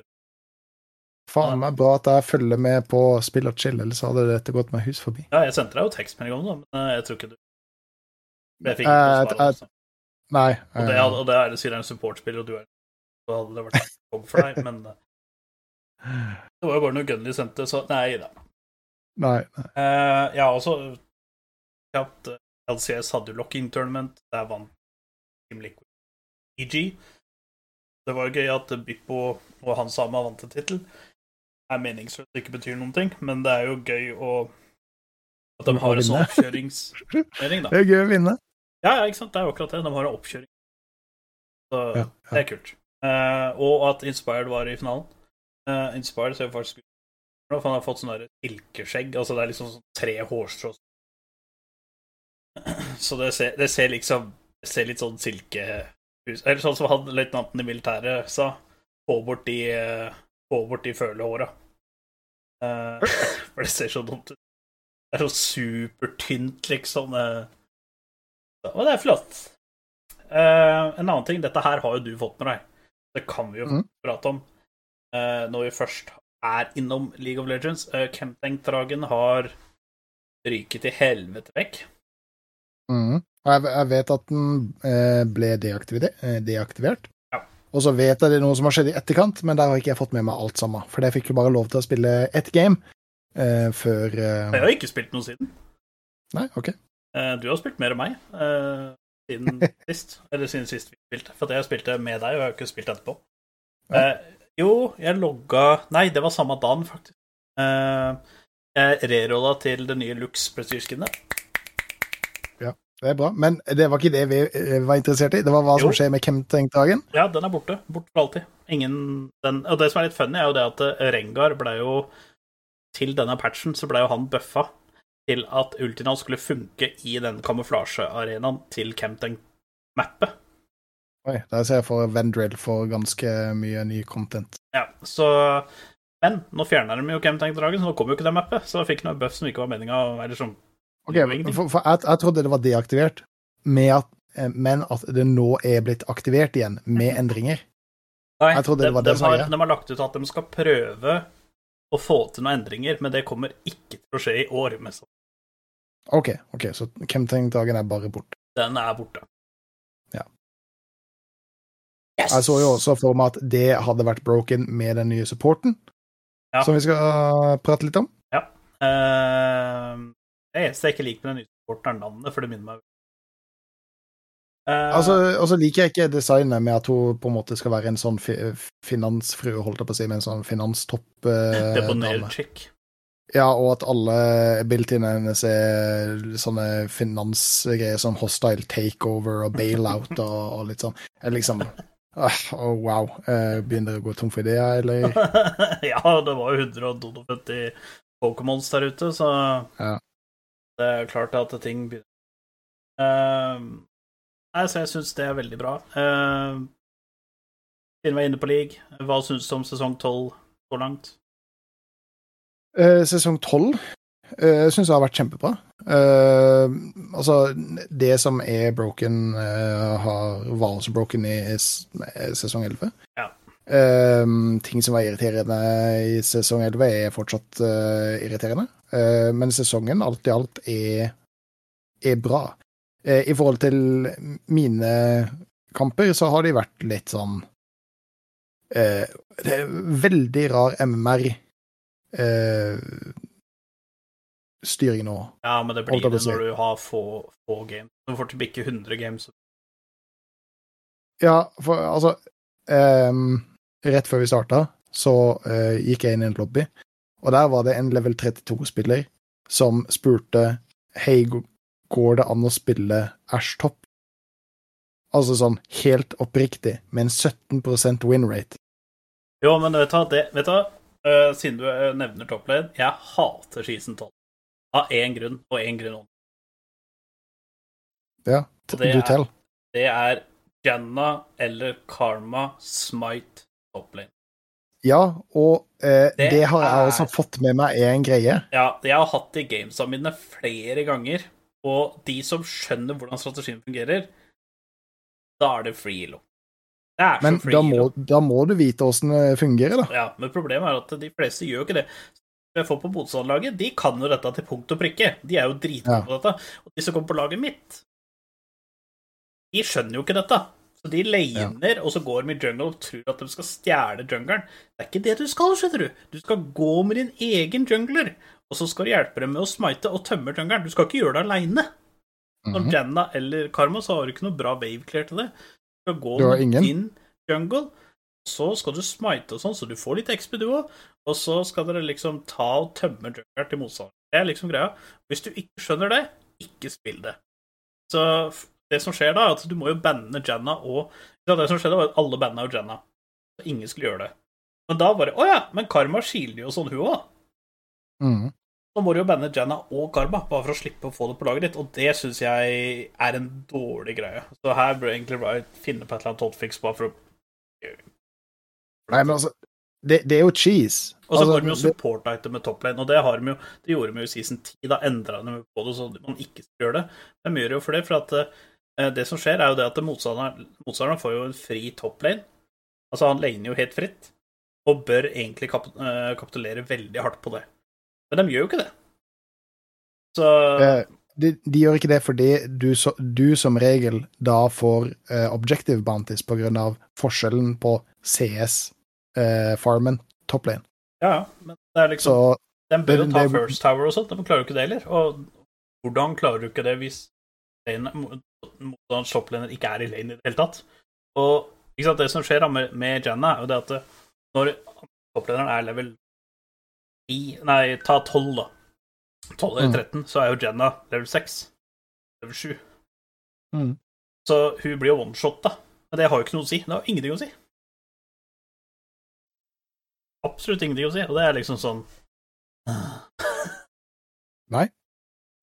Faen meg bra at jeg følger med på Spill og chill, ellers hadde dette gått meg hus forbi. Ja, jeg sendte deg jo tekstmelding om det, men eh, jeg tror ikke du Jeg fikk Eh, ikke noe svar. Altså. Nei. Og det, eh, og det er sier en supportspiller, og du er Så hadde det vært jobb for deg, men eh, det var jo bare noe Gunley sendte, så nei da. nei, nei. Eh, ja, også at eh, LCS hadde jo locking tournament. Der vant Team Liquid EG. Det var gøy at Bippo og han Sama vant en tittel. Er meningsløst det ikke betyr noen ting, men det er jo gøy å At de har en sånn oppkjøringsturnering, da. Det er gøy å vinne. Ja, ja, ikke sant. Det er jo akkurat det. De har en oppkjøring. Så Ja, det er kult. Uh, og at Inspired var i finalen. Uh, Inspired ser jo faktisk ut for han har fått sånn silkeskjegg. Altså det er liksom sånn tre hårstrå. [clears throat] Så det ser, det ser liksom Det ser litt sånn silke Eller sånn som han løytnanten i militæret sa. Få bort de eh, Få bort de følehåra. Eh, [laughs] for det ser så dumt ut. Det er så supertynt, liksom. Og det er flott. Uh, en annen ting, dette her har jo du fått med deg. Det kan vi jo mm. prate om. uh, når vi først er innom League of Legends. Uh, Kemtank-dragen har ryket til helvete vekk. Mm. Jeg, jeg vet at den ble deaktivert. Deaktivert. Og så vet jeg det er noe som har skjedd i etterkant, men der har ikke jeg fått med meg alt sammen. For jeg fikk jo bare lov til å spille ett game uh, før uh... Jeg har ikke spilt noe siden. Nei, OK. Uh, du har spilt mer enn meg siden [laughs] sist. Eller siden sist vi spilte. For jeg spilte med deg, og jeg har ikke spilt etterpå. Ja. Jo, jeg logga Nei, det var samme dagen, faktisk. Jeg rerolla til det nye Lux Prestige-skinnet. Det er bra. Men det var ikke det vi eh, var interessert i. Det var hva som Jo. skjer med Kemtank-dagen. Ja, den er borte. Borte for alltid. Ingen den, Og det som er litt funny, er jo det at eh, Rengar ble jo Til denne patchen så ble jo han bøffa til at Ultinal skulle funke i den kamuflasjearenaen til Kemtank-mappet. Oi, der ser jeg for Vendrill får ganske mye ny content. Ja, så Men nå fjerner de jo Chemtank-dragen, så nå kom jo ikke det mappet. Så jeg fikk noe buff som ikke var meninga. Eller som Ok, Det for, for jeg, jeg trodde det var deaktivert, med at, eh, men at det nå er blitt aktivert igjen, med endringer. Nei, Jeg trodde det de, var det de, som har, de har lagt ut at de skal prøve å få til noen endringer, men det kommer ikke til å skje i år. Mest. OK, ok, så Kemtank-dagen er bare borte. Den er borte. Ja. Yes! Jeg så jo også for meg at det hadde vært broken med den nye supporten, Ja. som vi skal prate litt om. Eh, det eneste jeg ikke liker med den utsporten, er navnet, for det minner meg uh, Altså, Og så liker jeg ikke designet med at hun på en måte skal være en sånn fi finansfrue, holdt jeg på å si, med en sånn finanstopp [laughs] uh, Debonair dame. chick. Ja, og at alle bildene hennes er sånne finansgreier som hostile takeover og bailout og, og litt sånn. Liksom Åh, oh, wow. Eh, begynner å gå tom for ideer, eller? [laughs] ja, det var jo 152 Pokémons der ute, så Ja. Det er klart at ting begynner uh, Nei, så jeg syns det er veldig bra. Uh, siden vi er inne på league, hva syns du om sesong 12 så langt? Uh, sesong tolv uh, syns jeg har vært kjempebra. Uh, altså, det som er broken, uh, har, var også broken i eh, sesong elleve. Ja. Eh, ting som var irriterende i sesong elleve, er fortsatt uh, irriterende. Uh, men sesongen, alt i alt, er, er bra. Uh, I forhold til mine kamper, så har de vært litt sånn eh, Det er veldig rar MMR. Styring nå. Ja, men det blir det når du har få, få games. Du får til ikke 100 games. Ja, for altså ehm, Rett før vi starta, så uh, gikk jeg inn i en lobby, og der var det en level 32-spiller som spurte Hei, går det an å spille Ash Top? Altså sånn helt oppriktig, med en 17 win rate. Jo, men vet du hva, det, vet du hva? Uh, siden du nevner nevner topplane, jeg hater season 12. Av én grunn, og én grunn om. Ja, du tell. Det er Janna eller Karma Smite topplane. Ja, og eh, det, Det har jeg er- også fått med meg er en greie. Ja, jeg har hatt det i gamesa mine flere ganger, og de som skjønner hvordan strategien fungerer, da er det free low. Det er Men så free da må, da må du vite åssen det fungerer, da. Ja, men problemet er at de fleste gjør jo ikke det. Jeg får på motstanderlaget, de kan jo dette til punkt og prikke. De er jo dritgode Ja. på dette. Og de som kommer på laget mitt, de skjønner jo ikke dette. Så de laner, og så går de i jungle og tror at de skal stjele jungelen. Det er ikke det du skal, skjønner du. Du skal gå med din egen jungler, og så skal du hjelpe dem med å smite og tømme jungelen. Du skal ikke gjøre det aleine. Som -hmm. Janna eller Karma, så har du ikke noe bra wave clear til det. Du skal gå Du med din jungle, så skal du smite og sånn, så du får litt XP du òg. Og så skal dere liksom ta og tømme jungelen til motstanderen. Det er liksom greia. Hvis du ikke skjønner det, ikke spill det. Så det som skjer da, er at du må jo banne Janna og Det som skjedde, var at alle banna jo Janna. Så ingen skulle gjøre det. Men da bare Å ja, men Karma kiler jo sånn, hun òg. Så må du jo banne Janna og Karma, bare for å slippe å få det på laget ditt, og det syns jeg er en dårlig greie. Så her bør egentlig Wright finne på et eller annet hotfix bare for å Nei, men altså, det, det er jo cheese. Og så altså, går de jo det- support-item med toplane, og det, har de jo, det gjorde de jo i season 10. Da endra de på det så man ikke skulle gjøre det. De gjør jo for det, for at eh, det som skjer, er jo det at motstanderen, motstanderen får jo en fri toplane. Altså, han laner jo helt fritt, og bør egentlig kap eh, kapitulere veldig hardt på det. Men de gjør jo ikke det. Så Eh, de, de gjør ikke det fordi du, så, du som regel da får uh, objective bounties på grunn av forskjellen på CS-farmen toplane. ja, ja. Men det er liksom Så De bør jo ta det- First Tower og sånt, de klarer jo ikke det heller. Og hvordan klarer du ikke det hvis lane- motstanderens toplaner ikke er i lane i det hele tatt? Og ikke sant, det som skjer da med, med Janna, er jo det at når topplederen er level 10 Nei, ta 12, da. 12 eller Mm. 13, så er jo Janna level 6. Level 7. Mm. Så hun blir jo one-shot, da. Men det har jo ikke noe å si. Det har ingenting å si. Absolutt ingenting å si, og det er liksom sånn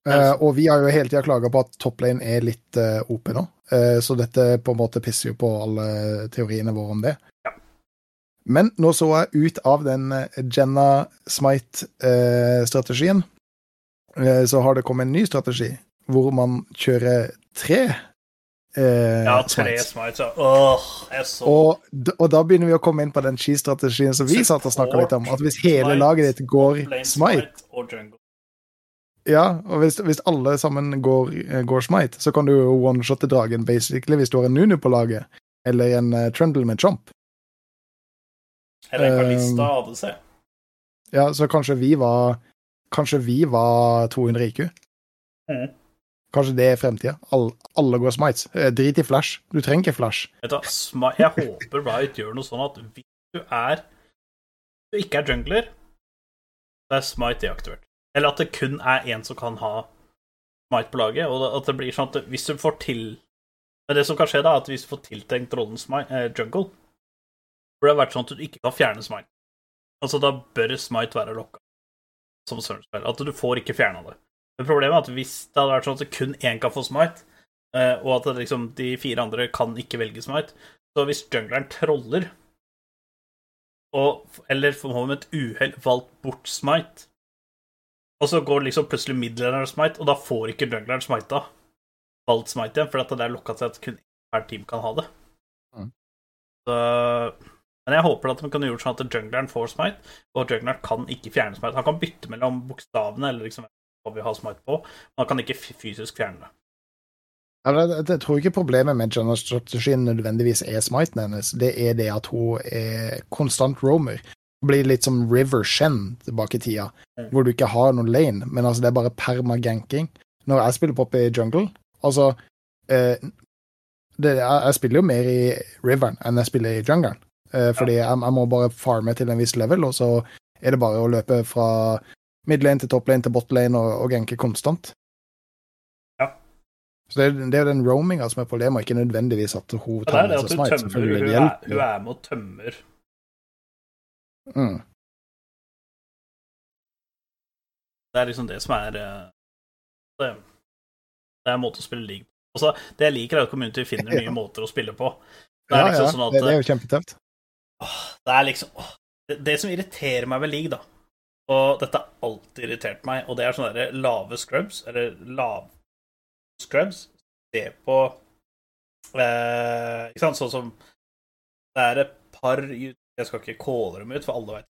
Eh, og vi har jo hele tida klaga på at toplane er litt uh, OP nå, uh, så dette på en måte pisser jo på alle teoriene våre om det. Ja. Men nå så jeg ut av den eh, Jenna Smite-strategien, eh, så har det kommet en ny strategi hvor man kjører tre eh, Ja, tre smites. Åh, jeg så Og, og da begynner vi å komme inn på den cheese-strategien som vi satt og snakka litt om. At hvis hele laget ditt går smite. Ja, og hvis, hvis alle sammen går, eh, går smite, så kan du one-shotte dragen, basically, hvis du har en Nunu på laget. Eller en uh, Trundle med Chomp. Eller en Um, Kalista ADC. Ja, så kanskje vi var Kanskje vi var 200 IQ. Mm. Kanskje det er fremtida. Alle, alle går smites. Eh, Drit i flash. Du trenger ikke flash. Vet du, jeg håper Riot gjør noe sånn at hvis du er du ikke er jungler, så er smite deaktivert. Eller at det kun er én som kan ha smite på laget, og at det blir sånn at hvis du får til Men det som kan skje, da, er at hvis du får tiltenkt rollen smite, eh, jungle, burde det vært sånn at du ikke kan fjerne smite. Altså, da bør smite være lokka som Surnspell. At du får ikke fjerna det. Men problemet er at hvis det hadde vært sånn at kun én kan få smite, eh, og at liksom, de fire andre kan ikke velge smite, så hvis jungleren troller, og, eller med et uhell valgt bort smite, og så går liksom plutselig middeleren smite, og da får ikke jungleren smita valgt smite igjen, for at det er lokka til at kun hvert team kan ha det. Mm. Så, men jeg håper at de kan gjøre sånn at jungleren får smite, og jungleren kan ikke fjerne smite. Han kan bytte mellom bokstavene, eller liksom hva vi har smite på, men han kan ikke fysisk fjerne det. Jeg, Jeg tror ikke problemet med Jenna-strategien nødvendigvis er smiten hennes. Det er det at hun er konstant roamer. Blir litt som River Shen tilbake i tida, Mm. hvor du ikke har noen lane, men altså det er bare perma-ganking. Når jeg spiller pop i jungle, altså eh, det, jeg, jeg spiller jo mer i Riveren enn jeg spiller i jungelen. Eh, fordi jeg, jeg må bare farme til en viss level, og så er det bare å løpe fra midlane til topplane til botlane og, og ganke konstant. Ja. Så det, det er jo den roaminga som er problemet, ikke nødvendigvis at hun tar med seg hun smite. tømmer Selvfølgelig, Hun det er, hun er med og tømmer. Mm. Det er liksom det som er eh, Det, det er en måte å spille league på. Altså, det jeg liker, er at community finner [laughs] nye Ja. måter å spille på. Det Ja, er liksom ja, sånn at det, det er jo kjempetøft. Det er liksom det, det som irriterer meg ved league, da Og dette har alltid irritert meg, og det er sånne der lave scrubs, eller lav scrubs, se på eh, Ikke sant, sånn som Det er et par Jeg skal ikke calle dem ut, for alle vet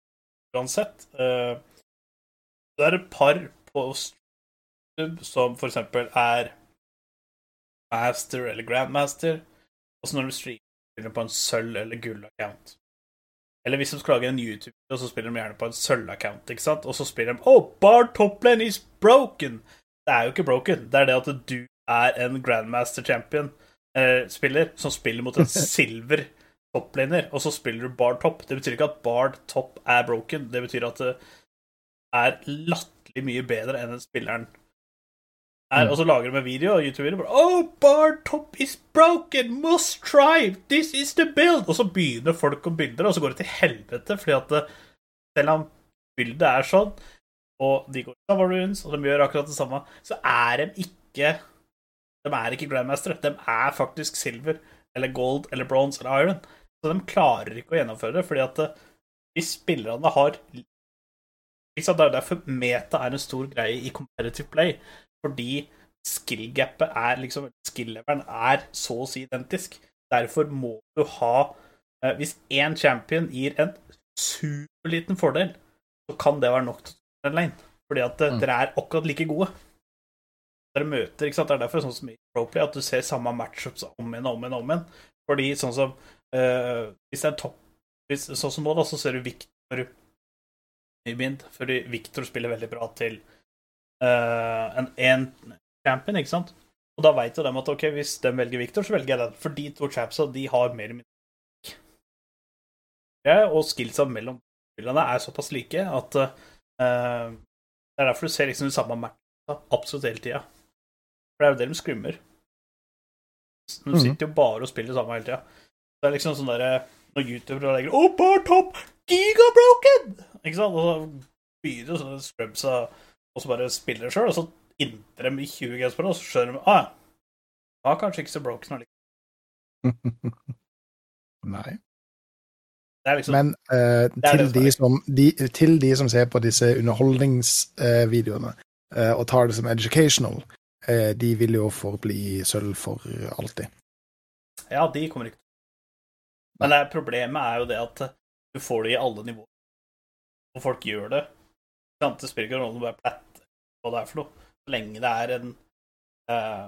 uansett. Eh, det er et par på YouTube som for eksempel er master eller grandmaster, og så når de streamer på en sølv- eller gull-account eller hvis de skal lage en YouTube-video, så spiller de gjerne på en sølv-account, ikke sant? Og så spiller de Oh, bar toplane is broken! Det er jo ikke broken. Det er det at du er en grandmaster champion-spiller som spiller mot en [laughs] silver toplaner, og så spiller du bard top. Det betyr ikke at bard top er broken. Det betyr at det er latterlig mye bedre enn den spilleren er. Mm. Og så lager de en video, og YouTube-video bare Oh, bard top is broken! Must try! This is the build! Og så begynner folk å bilde, og så går det til helvete, fordi at det, selv om bildet er sånn, og de går i runes, og de gjør akkurat det samme, så er de ikke De er ikke grandmastere. De er faktisk silver, eller gold, eller bronze, eller iron. Så de klarer ikke å gjennomføre det, fordi at eh, hvis spillerne har liksom, Det er derfor meta er en stor greie i competitive play, fordi skill-gapet er liksom Skill-leveren er så å si identisk. Derfor må du ha eh, Hvis én champion gir en superliten fordel, så kan det være nok til en lane. Fordi at eh, Mm. dere er akkurat like gode. Dere møter, ikke sant? Det er derfor sånn som i Proplay at du ser samme matchups om igjen og om igjen. om igjen. Fordi sånn som eh, Hvis det er topp hvis, Sånn som nå, da, så ser du Victor i bind, fordi Victor spiller veldig bra til uh, en, én champion, ikke sant? Og da veit jo dem at ok, hvis de velger Victor, så velger jeg den. For de to chapsa, de har mer eller mindre Og skillsa mellom spillerne er såpass like at uh, Det er derfor du ser liksom de samme matcha absolutt hele tida. For det er jo det de skrimmer De Mhm. sitter jo bare og spiller samme hele tida. Det er liksom sånn derre Når youtubere legger Oh, bar top! Giga broken! Ikke sant? Og så begynner sånne scrubsa og så bare spiller sjøl, og så innter dem i 20 games på det, og så skjønner de ah, ja, kanskje ikke så broken allikevel. [laughs] Nei. Det liksom Men er til, de som, de, til de som ser på disse underholdningsvideoene uh, og tar det som educational, uh, de vil jo forbli sølv for alltid. Ja, de kommer ikke Men det er, problemet er jo det at du får det i alle nivåer. Og folk gjør det. Det spiller ikke rolle om du er platt hva det er for noe. Så lenge det er en eh,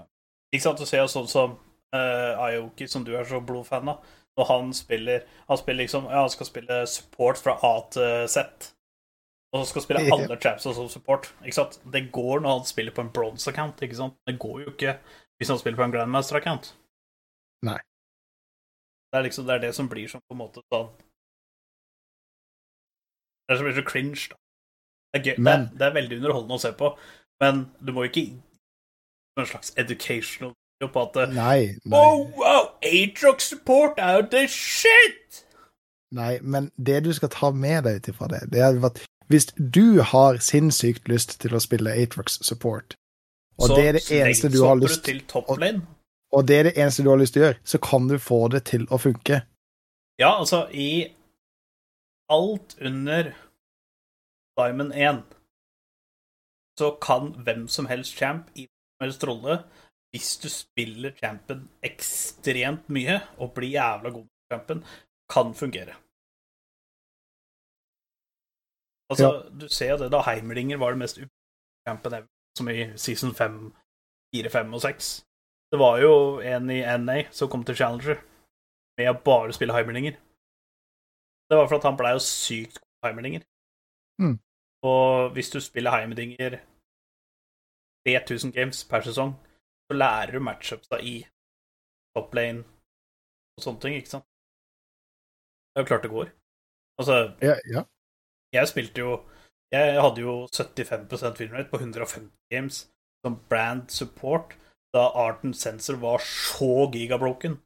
Ikke sant, du ser jo sånn som eh, Ayoki, som du er så blodfan av. Når han spiller Han spiller liksom Ja, han skal spille support fra A til Z. Og så skal spille [laughs] alle trapsa som support. Ikke sant? Det går når han spiller på en bronze account. Ikke sant? Det går jo ikke hvis han spiller på en grandmaster account. Nei. Det er liksom det er det som blir som på en måte sånn Det er som blir så cringe, da. Det er, gøy. Men- det er veldig underholdende å se på, men du må ikke en slags educational på at Nei, nei, Oh, wow, Atrox support er the shit! nei, men det du skal ta med deg ut ifra det, det er at hvis du har sinnssykt lyst til å spille Atrox support, og Så det er det eneste du har lyst til toplane. og det er det eneste du har lyst til å gjøre, så kan du få det til å funke. Ja, altså, i alt under Diamond 1 så kan hvem som helst champ i hvem som helst rolle, hvis du spiller champen ekstremt mye og blir jævla god med champen, kan fungere. Altså, du ser jo det da Heimlinger var det mest champen ever, som i season 5, 4, 5 og 6. Det var jo en i NA som kom til Challenger med å bare spille Heimlinger. Det var for at han blei jo sykt god heimerdinger. Mm. Og hvis du spiller heimerdinger 3000 games per sesong, så lærer du matchups da i top lane og sånne ting, ikke sant? Det er jo klart det går. Altså, Ja, ja. jeg spilte jo Jeg hadde jo 75% winrate på 150 games som brand support da Arten Sensor var så gigabroken.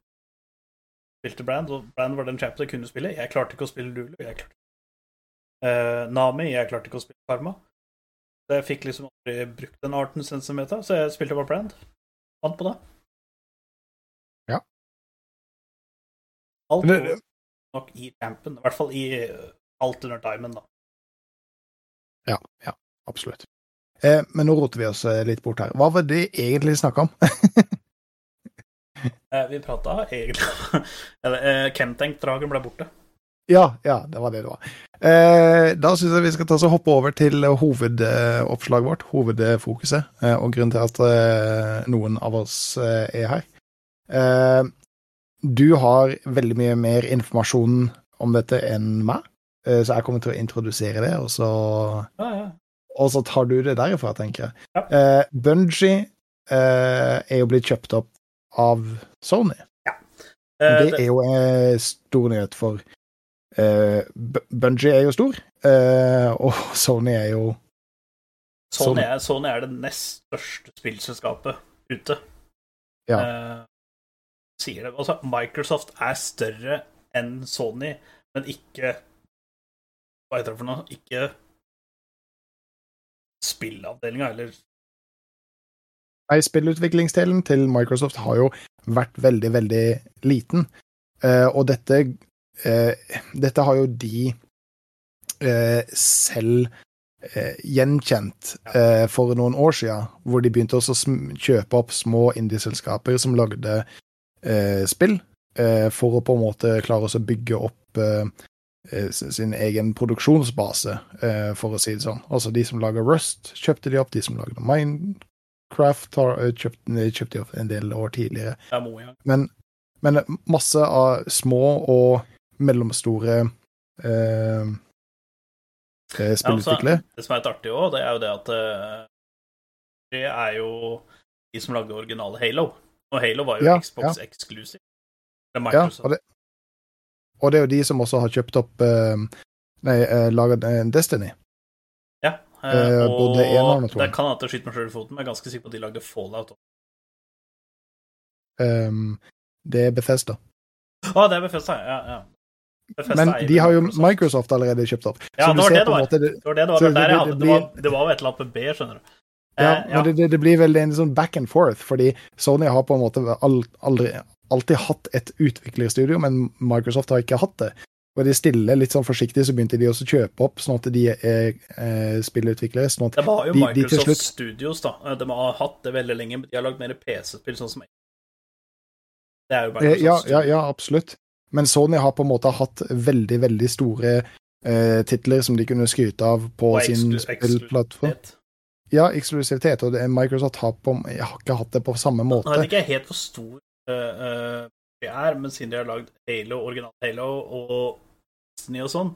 Spilte Brand, og Brand var den champion jeg kunne spille. Jeg klarte ikke å spille Lulu. Jeg klarte Eh, Nami, jeg klarte ikke å spille Karma. Så jeg fikk liksom aldri brukt den Arten Sensor-meta, så jeg spilte bare Brand. Vant på det. Ja. Alt det- nok i campen. i hvert fall i eh, alt under Diamond. da. Ja, ja, absolutt. Eh, men nå roter vi oss eh, litt bort her. Hva var det egentlig snakka om? [laughs] Eh, vi prata egentlig Eller eh, Kentenk-dragen ble borte. ja, ja, det var det det var. Eh, da syns jeg vi skal ta oss og hoppe over til hovedoppslaget vårt, hovedfokuset, eh, og grunnen til at eh, noen av oss eh, er her. Eh, du har veldig mye mer informasjon om dette enn meg, eh, så jeg kommer til å introdusere det, og så Ja, ja. Og så tar du det derifra, tenker jeg. Ja. Uh, Bungie uh, er jo blitt kjøpt opp av Sony. Eh, Det det, er jo en stor nyhet, for uh, Bu- Bungie er jo stor, eh, og [laughs] Sony er jo Sony, er, Sony er det nest største spillselskapet ute. Ja. Eh, sier det. Altså, Microsoft er større enn Sony, men ikke Hva heter det for noe? Ikke spillavdelinga, eller Nei, spillutviklingsdelen til Microsoft har jo vært veldig, veldig liten. Uh, og dette uh, Dette har jo de uh, selv gjenkjent for noen år siden, hvor de begynte å kjøpe opp små indieselskaper som lagde spill, for å på en måte klare å bygge opp sin egen produksjonsbase, eh, for å si det sånn. Altså de som lager Rust, kjøpte de opp. De som lagde Minecraft, har eh, kjøpt, eh, kjøpte de opp en del år tidligere. er. Men, men masse av små og mellomstore eh, spillutviklere. Ja, altså, Det som er litt artig òg, det er jo det at eh, det er jo de som lagde originale Halo. Og Halo var jo Ja, Xbox exclusive. Eller Ja, og det, og det er jo de som også har kjøpt opp eh, Nei, uh, laget eh, Destiny. Ja, eh, Eh, og det kan hende jeg skyter meg sjøl i foten, men jeg er ganske sikker på at de lagde Fallout òg. Um, det er Bethesda. Å, det er Bethesda, ja. ja. Bethesda Men de har jo Microsoft. Allerede kjøpt opp. Ja, det var det det var. måte det- Det var det det var. Det, det- hadde, det det, var, det var jo et med B, skjønner du. Ja, Eh, men det, det, det blir vel en sånn back and forth, fordi Sony har på en måte aldri, alltid hatt et utviklerstudio, men Microsoft har ikke hatt det. Og de stille litt sånn forsiktig, så begynte de også å kjøpe opp, sånn at de er eh, spillutviklere. Sånn Det var jo de, de Microsoft slutt Studios, da. Eh, De har hatt det veldig lenge, de har lagd mer PC-spill, sånn som Det er jo Eh, Microsoft Ja, ja, ja, absolutt. Men Sony har på en måte hatt veldig, veldig store eh, titler som de kunne skryte av på Og sin spillplattform. Ja, eksklusivitet, og det, Microsoft har, på, har ikke hatt det på samme Nå er det ikke helt for stor eh, eh, er, men siden de har lagd Halo, original Halo og Disney og sånn,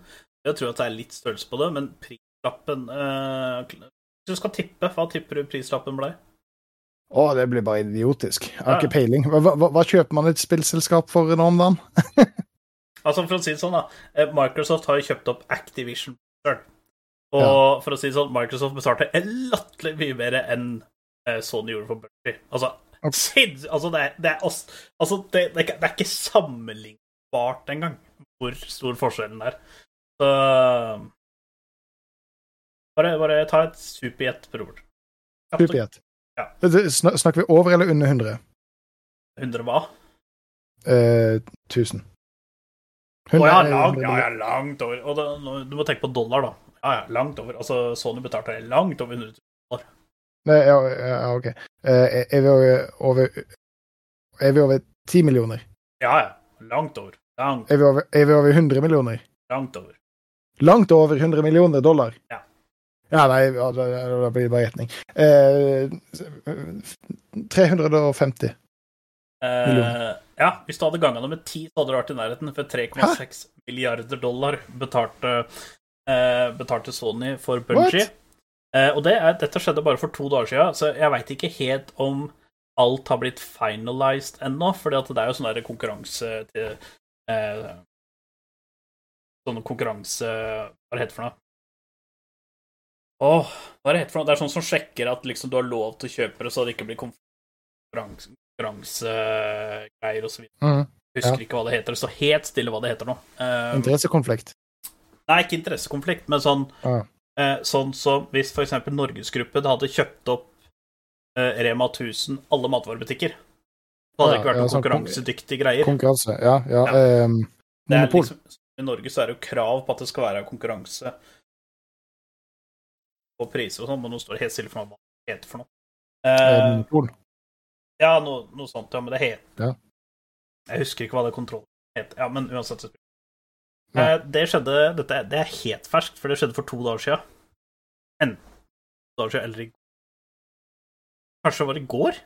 jeg tror at det er litt størrelse på det, men prislappen uh, Hvis du skal tippe, hva tipper du prislappen blei? Å, det blir bare idiotisk. Jeg har Ja. ikke peiling. Hva, hva, hva kjøper man et spillselskap for nå om dagen? [laughs] Altså, for å si det sånn, da. eh, Microsoft har jo kjøpt opp Activision. Og for å si det sånn, Microsoft betalte latterlig mye mer enn eh, Sony gjorde for Bungie. Altså. Sinns- altså, det er, det er, altså det, det, er ikke, sammenlignbart engang hvor stor forskjellen er. Så Bare, bare ta et superjet. Kjapt Superjet. Ja. Snakker vi over eller under 100? 100 hva? Eh, 1000. Å ja, langt, ja, ja, langt over. Og da, du må tenke på dollar, da. Ja, ja, langt over. Altså, Sony betalte langt over 100 000. Nei, ja, ja, OK. Eh, er vi over, Er vi over 10 millioner? Ja, ja. Langt over. Langt, Er vi over, er vi over 100 millioner? langt over. Langt over 100 millioner dollar? Ja. Ja, nei, da, da blir det bare gjetning. Eh, 350. Eh, Millioner. ja, hvis du hadde ganga det med 10, så hadde du vært i nærheten. For 3,6 milliarder dollar betalte eh, betalte Sony for Bungie. Eh, og det er, dette skjedde bare for to dager siden, så jeg veit ikke helt om alt har blitt finalized ennå, for det er jo sånn der konkurranse til eh, Sånn konkurranse Hva er det heter for noe? Åh, hva er det heter for noe? Det er sånn som sjekker at liksom du har lov til å kjøpe det, så det ikke blir konkurranse- konkurransegreier og så videre. Mhm. Husker Ja. ikke hva det heter. Står helt stille hva det heter nå. Eh, Interessekonflikt. Nei, ikke interessekonflikt, men sånn Ah. Eh, Sånn som hvis eksempel Norgesgruppen hadde kjøpt opp eh, Rema 1000, alle matvarebutikker. Så hadde det Ja, ikke vært ja, noen sånn konkurransedyktige greier. Konkurranse. Ja, ja. Ja. er monopol. liksom, I Norge så er det jo krav på at det skal være konkurranse på priser og sånn, men nå står det helt stille for meg hva det heter for noe. Eh, Eh, monopol. ja, noe, noe sånt, ja, men det heter. Jeg husker ikke hva det kontrollen heter. Ja, men uansett. så- Ja. Eh, det skjedde dette, Det er helt ferskt, for det skjedde for to dager siden. Enten to dager siden eller i går. Kanskje det var i går?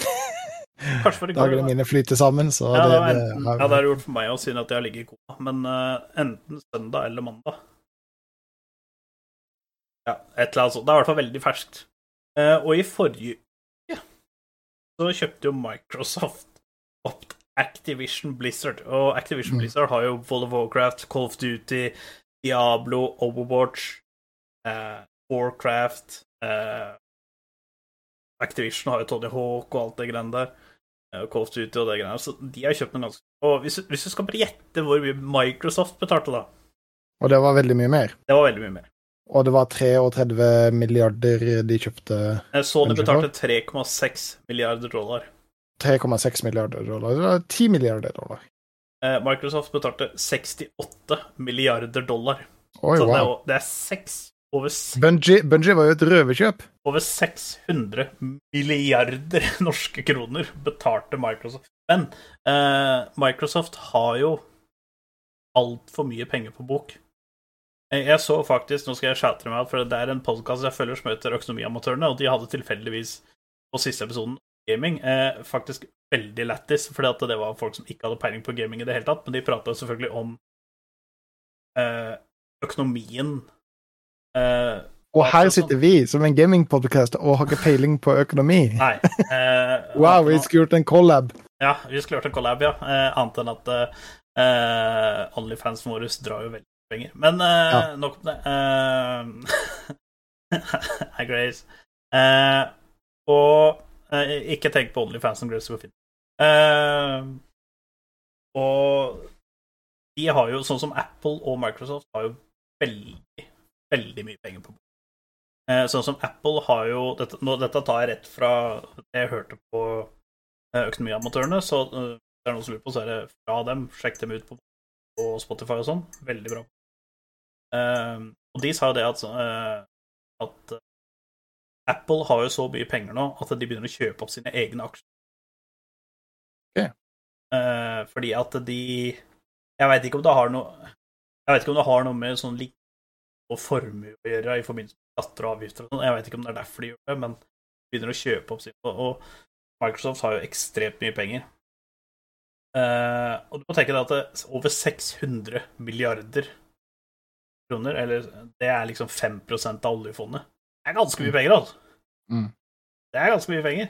[laughs] Kanskje det i går. Dagene mine flyter sammen, så Ja, det, det, var det, enten, ja, det har gjort for meg å siden at jeg har ligget i koma. Men uh, enten søndag eller mandag. Ja, et eller annet sånt. Det er i hvert fall veldig ferskt. Uh, og i forrige uke så kjøpte jo Microsoft opp Activision Blizzard. Og Activision Mm. Blizzard har jo World of Warcraft, Call of Duty, Diablo, Overwatch, eh, Warcraft eh, Activision har jo Tony Hawk og alt det greiene der. eh, Call of Duty og det greiene. der. Så de har kjøpt noe ganske Og hvis, hvis du skal bare gjette hvor mye Microsoft betalte, da Og det var veldig mye mer. Det var veldig mye mer. Og det var 33 milliarder de kjøpte. Eh, Sony betalte 3,6 milliarder dollar. 3,6 milliarder dollar. Det var 10 milliarder dollar. Eh, Microsoft betalte 68 milliarder dollar. Oi, Så det er, wow. det er seks over, s- Bungie, Bungie var jo et røverkjøp. over 600 milliarder [laughs] norske kroner betalte Microsoft. Men eh, Microsoft har jo altfor mye penger på bok. Eh, Jeg så faktisk, nå skal jeg chatte meg for det er en podkast jeg følger som heter Økonomiamatørene, og de hadde tilfeldigvis på siste episoden gaming eh, faktisk veldig lættis, fordi det var folk som ikke hadde peiling på gaming i det hele tatt, men de prata selvfølgelig om eh, økonomien eh, Og her sitter vi som en gamingpodkast og har ikke peiling på økonomi. Nei. [laughs] Eh, Wow, vi skulle gjort en collab. Ja, vi skulle gjort en collab, ja. Eh, annet enn at eh, Onlyfansen vår drar jo veldig penger. Men eh, Ja. nok om det. Eh, [laughs] Hei, Grace. Eh, og ikke tenk på Onlyfansen, Grace går fint. Eh, og de har jo, sånn som Apple og Microsoft, har jo veldig, veldig mye penger på bordet. Eh, sånn som Apple har jo dette, nå, dette tar jeg rett fra det jeg hørte på eh, Økonomiamatørene, så eh, det er noen som lurer på, så er det fra dem. Sjekk dem ut på, på Spotify og sånn. Veldig bra. Um, og de sa jo det at, uh, at eh, Apple har jo så mye penger nå at de begynner å kjøpe opp sine egne aksjer. Okay. Eh, fordi at de Jeg veit ikke om det har noe Jeg vet ikke om det har noe med sånn lik og formue å gjøre i forbindelse med skatter og avgifter og sånn. Jeg vet ikke om det er derfor de gjør det, men de begynner å kjøpe opp sine Og Microsoft har jo ekstremt mye penger. Eh, og du må tenke deg at det er over 600 milliarder kroner, eller det er liksom 5% av oljefondet. Det er ganske mye penger, altså. Mm. Det er ganske mye penger.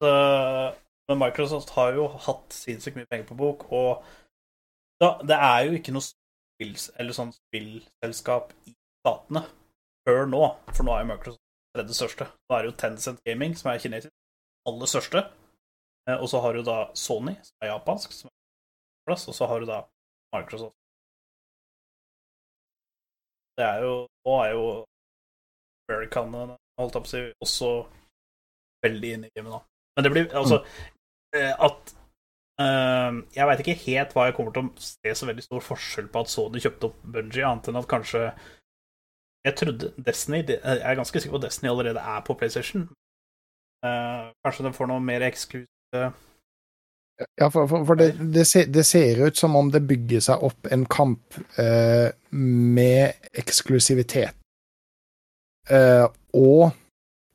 Så, men Microsoft har jo hatt sinnssykt mye penger på bok, og da, det er jo ikke noe spill, eller sånn spillselskap i statene før nå, for nå er jo Microsoft tredje største. Nå er det jo Tencent Gaming, som er kinesisk, aller største. Eh, Og så har du da Sony, som er japansk, som er plass, og så har du da Microsoft. Det er jo Nå er jo Americanene, holdt jeg på også veldig inne i gamet nå. Men det blir altså eh, At Uh, Jeg veit ikke helt hva jeg kommer til å se så veldig stor forskjell på at Sony kjøpte opp Bungie, annet enn at kanskje Jeg trodde Destiny Jeg er ganske sikker på at Destiny allerede er på PlayStation. Uh, kanskje den får noe mer eksklusive Ja, for, for, for det, det, ser, det ser ut som om det bygger seg opp en kamp eh, med eksklusivitet. Eh, og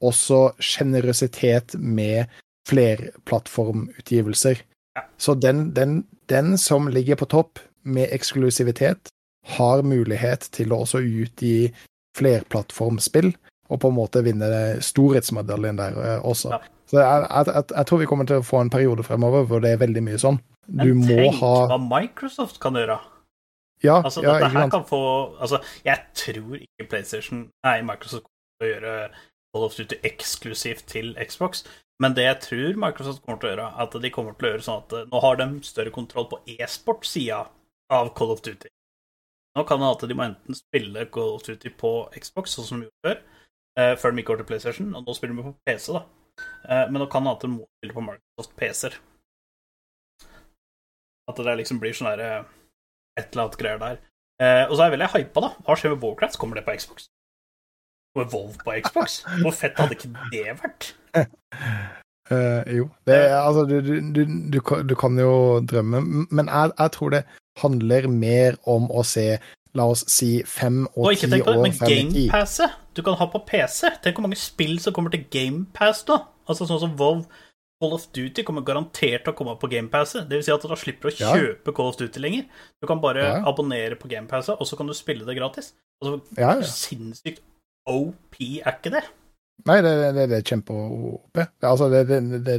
også sjenerøsitet med flerplattformutgivelser. Ja. Så den, den, den som ligger på topp med eksklusivitet har mulighet til å også utgi flerplattformspill, og på en måte vinne storhetsmedaljen der eh, også. Ja. Så jeg, jeg, jeg, tror vi kommer til å få en periode fremover hvor det er veldig mye sånn. Du Men må tenk ha hva Microsoft kan gjøre. Ja, Altså, ja dette her kan få Altså, jeg tror ikke PlayStation Nei, Microsoft kommer til å gjøre Call of Duty eksklusivt til Xbox, men det jeg tror Microsoft kommer til å gjøre, at de kommer til å gjøre sånn at eh, nå har de større kontroll på e-sport-sida av Call of Duty. Nå kan det at de må enten spille Call of Duty på Xbox, sånn som de gjorde før, eh, før de gikk over til PlayStation, og nå spiller de på PC, da. Eh, men nå kan det at de må spille på Microsoft PC-er. At det liksom blir sånn derre et eller annet greier der. Eh, og så er jeg veldig hypa, da. Hva skjer med Warcraft? Kommer det på Xbox? Og Evolve på Xbox? Hvor fett hadde ikke det vært? Uh, [laughs] jo. Det, altså, du, du, du, du, kan- du kan jo drømme, men jeg, jeg tror det handler mer om å se, la oss si, fem Og og ti år frem i tid. GamePasset du kan ha på PC. Tenk hvor mange spill som kommer til GamePass da. Altså sånn som Volve Call of Duty kommer garantert til å komme på GamePasset. Det vil si at da slipper du å Ja. kjøpe Call of Duty lenger. Du kan bare Ja. abonnere på GamePasset, og så kan du spille det gratis. Altså, Ja, ja. Sinnssykt OP er ikke det? Nei, det, det, det er kjempe-OP. Det, altså, det, det, det,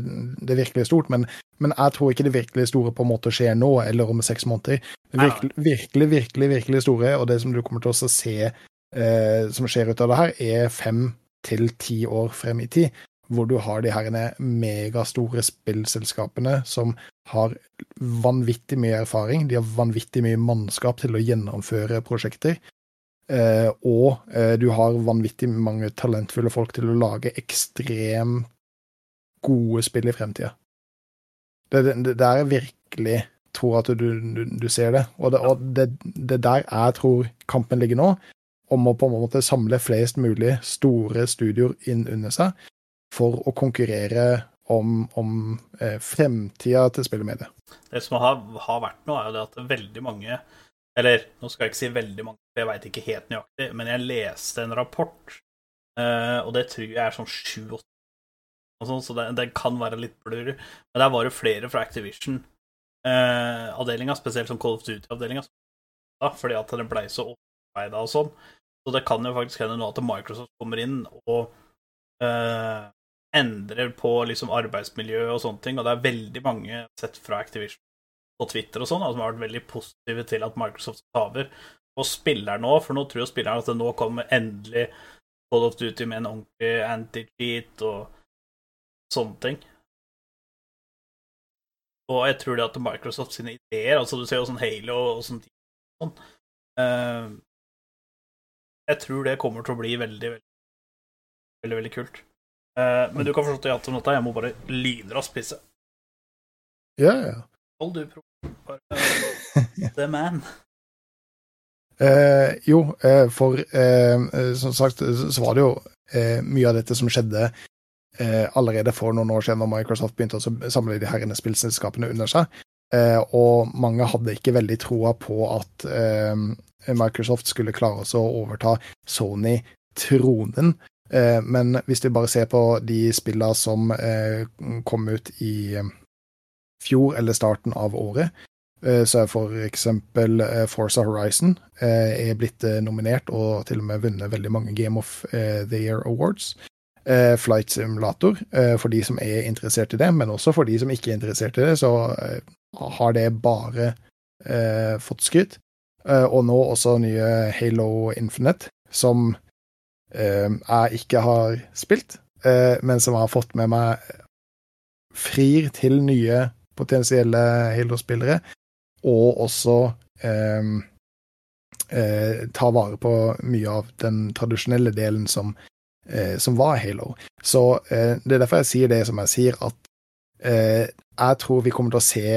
det er virkelig stort, men, men jeg tror ikke det virkelig store på en måte skjer nå, eller om seks måneder. Det virkelig, virkelig, virkelig, virkelig store, og det som du kommer til å se eh, som skjer ut av det her, er fem til ti år frem i tid, hvor du har de her megastore spillselskapene som har vanvittig mye erfaring, de har vanvittig mye mannskap til å gjennomføre prosjekter, Eh, og eh, du har vanvittig mange talentfulle folk til å lage ekstremt gode spill i fremtida. Det, det, det er virkelig tror at du, du, du ser det. Og det, og det, der jeg tror kampen ligger nå, om å på en måte samle flest mulig store studioer inn under seg for å konkurrere om, om eh, fremtida til spillemediet. Det som har, har vært nå, er jo det at veldig mange Eller nå skal jeg ikke si veldig mange, for jeg veit ikke helt nøyaktig, men jeg leste en rapport, eh, og det tror jeg er sånn sju-åtte sånn, så det, det kan være litt blurry. Men der var det flere fra Activision-avdelinga, spesielt som Call of Duty-avdelinga, fordi at den blei så overarbeida og sånn. Så det kan jo faktisk hende nå at Microsoft kommer inn og eh, endrer på liksom arbeidsmiljø og sånne ting, og det er veldig mange sett fra Activision på Twitter og sånn, som har vært veldig positive til at Microsoft tar over. Og spiller nå, for nå tror jo spilleren at det nå kommer endelig Call of Duty med en ordentlig anti-cheat og sånne ting. Og jeg tror det at Microsoft sine ideer, altså du ser jo sånn Halo og sånn sånn, Jeg tror det kommer til å bli veldig, veldig, veldig, veldig kult. Eh, men du kan forstå at om dette, jeg må bare lynraskt pisse. Ja, ja. Hold du, pro. [laughs] The man. Eh, jo, eh, for eh, eh, som sagt så var det jo eh, mye av dette som skjedde eh, allerede for noen år siden da Microsoft begynte å samle de herrene spillselskapene under seg. Eh, og mange hadde ikke veldig troa på at eh, Microsoft skulle klare å overta Sony-tronen. Eh, men hvis vi bare ser på de spillene som eh, kom ut i eh, fjor eller starten av året, så er for eksempel Forza Horizon er blitt nominert og til og med vunnet veldig mange Game of the Year Awards. Flight Simulator, for de som er interessert i det, men også for de som ikke er interessert i det, så har det bare fått skryt. Og nå også nye Halo Infinite, som jeg ikke har spilt, eh, men som har fått med meg frir til nye potensielle Halo-spillere, og også eh, uh, ta vare på mye av den tradisjonelle delen som, eh, som var Halo. Så eh, det er derfor jeg sier det som jeg sier, at eh, jeg tror vi kommer til å se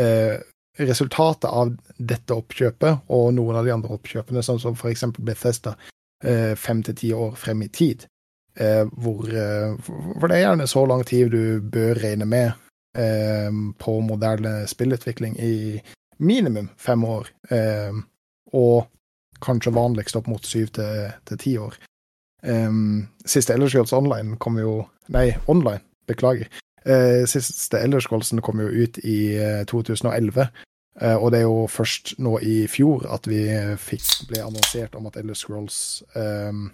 eh, resultatet av dette oppkjøpet og noen av de andre oppkjøpene, sånn som for eksempel Bethesda, eh, fem til ti år frem i tid. Eh, hvor, eh, for det er gjerne så lang tid du bør regne med eh, på moderne spillutvikling i minimum fem år, eh, og kanskje vanligst opp mot syv til, ti år. Siste Elder Online kom jo Nei, online, beklager. Eh, siste Elder kom jo ut i eh, 2011, Eh, og det er jo først nå i fjor at vi fikk, ble annonsert om at Elder Scrolls um,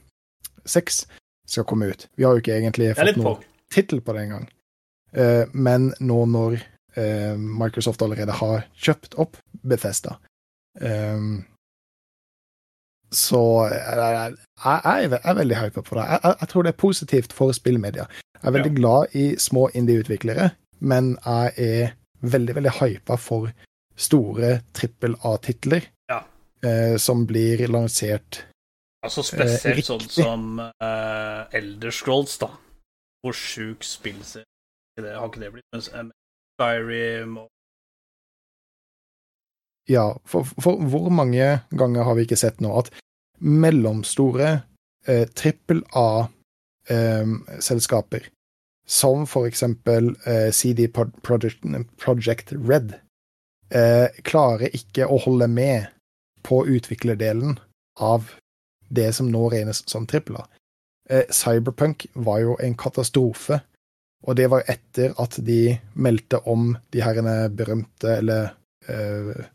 6 skal komme ut. Vi har jo ikke egentlig fått noen tittel på det engang. Uh, men nå når uh, Microsoft allerede har kjøpt opp Bethesda, um, så jeg, jeg, jeg er veldig hypa på det. Jeg, jeg, tror det er positivt for spillmedia. Jeg er veldig glad i små indie-utviklere, men jeg er veldig, veldig hypa for store trippel A-titler Ja. eh, som blir lansert Altså spesielt Eh, sånn som eh, Elder Scrolls, da. Hvor sjuk spillserie det har ikke det blitt. Mens eh, Skyrim og Ja, for, for hvor mange ganger har vi ikke sett nå at mellomstore eh, trippel A-selskaper, som for eksempel eh, CD Pro- Project, Project Red, eh, klarer ikke å holde med på utviklerdelen av det som nå regnes som tripler. Eh, Cyberpunk var jo en katastrofe, og det var etter at de meldte om de herrene berømte, eller eh,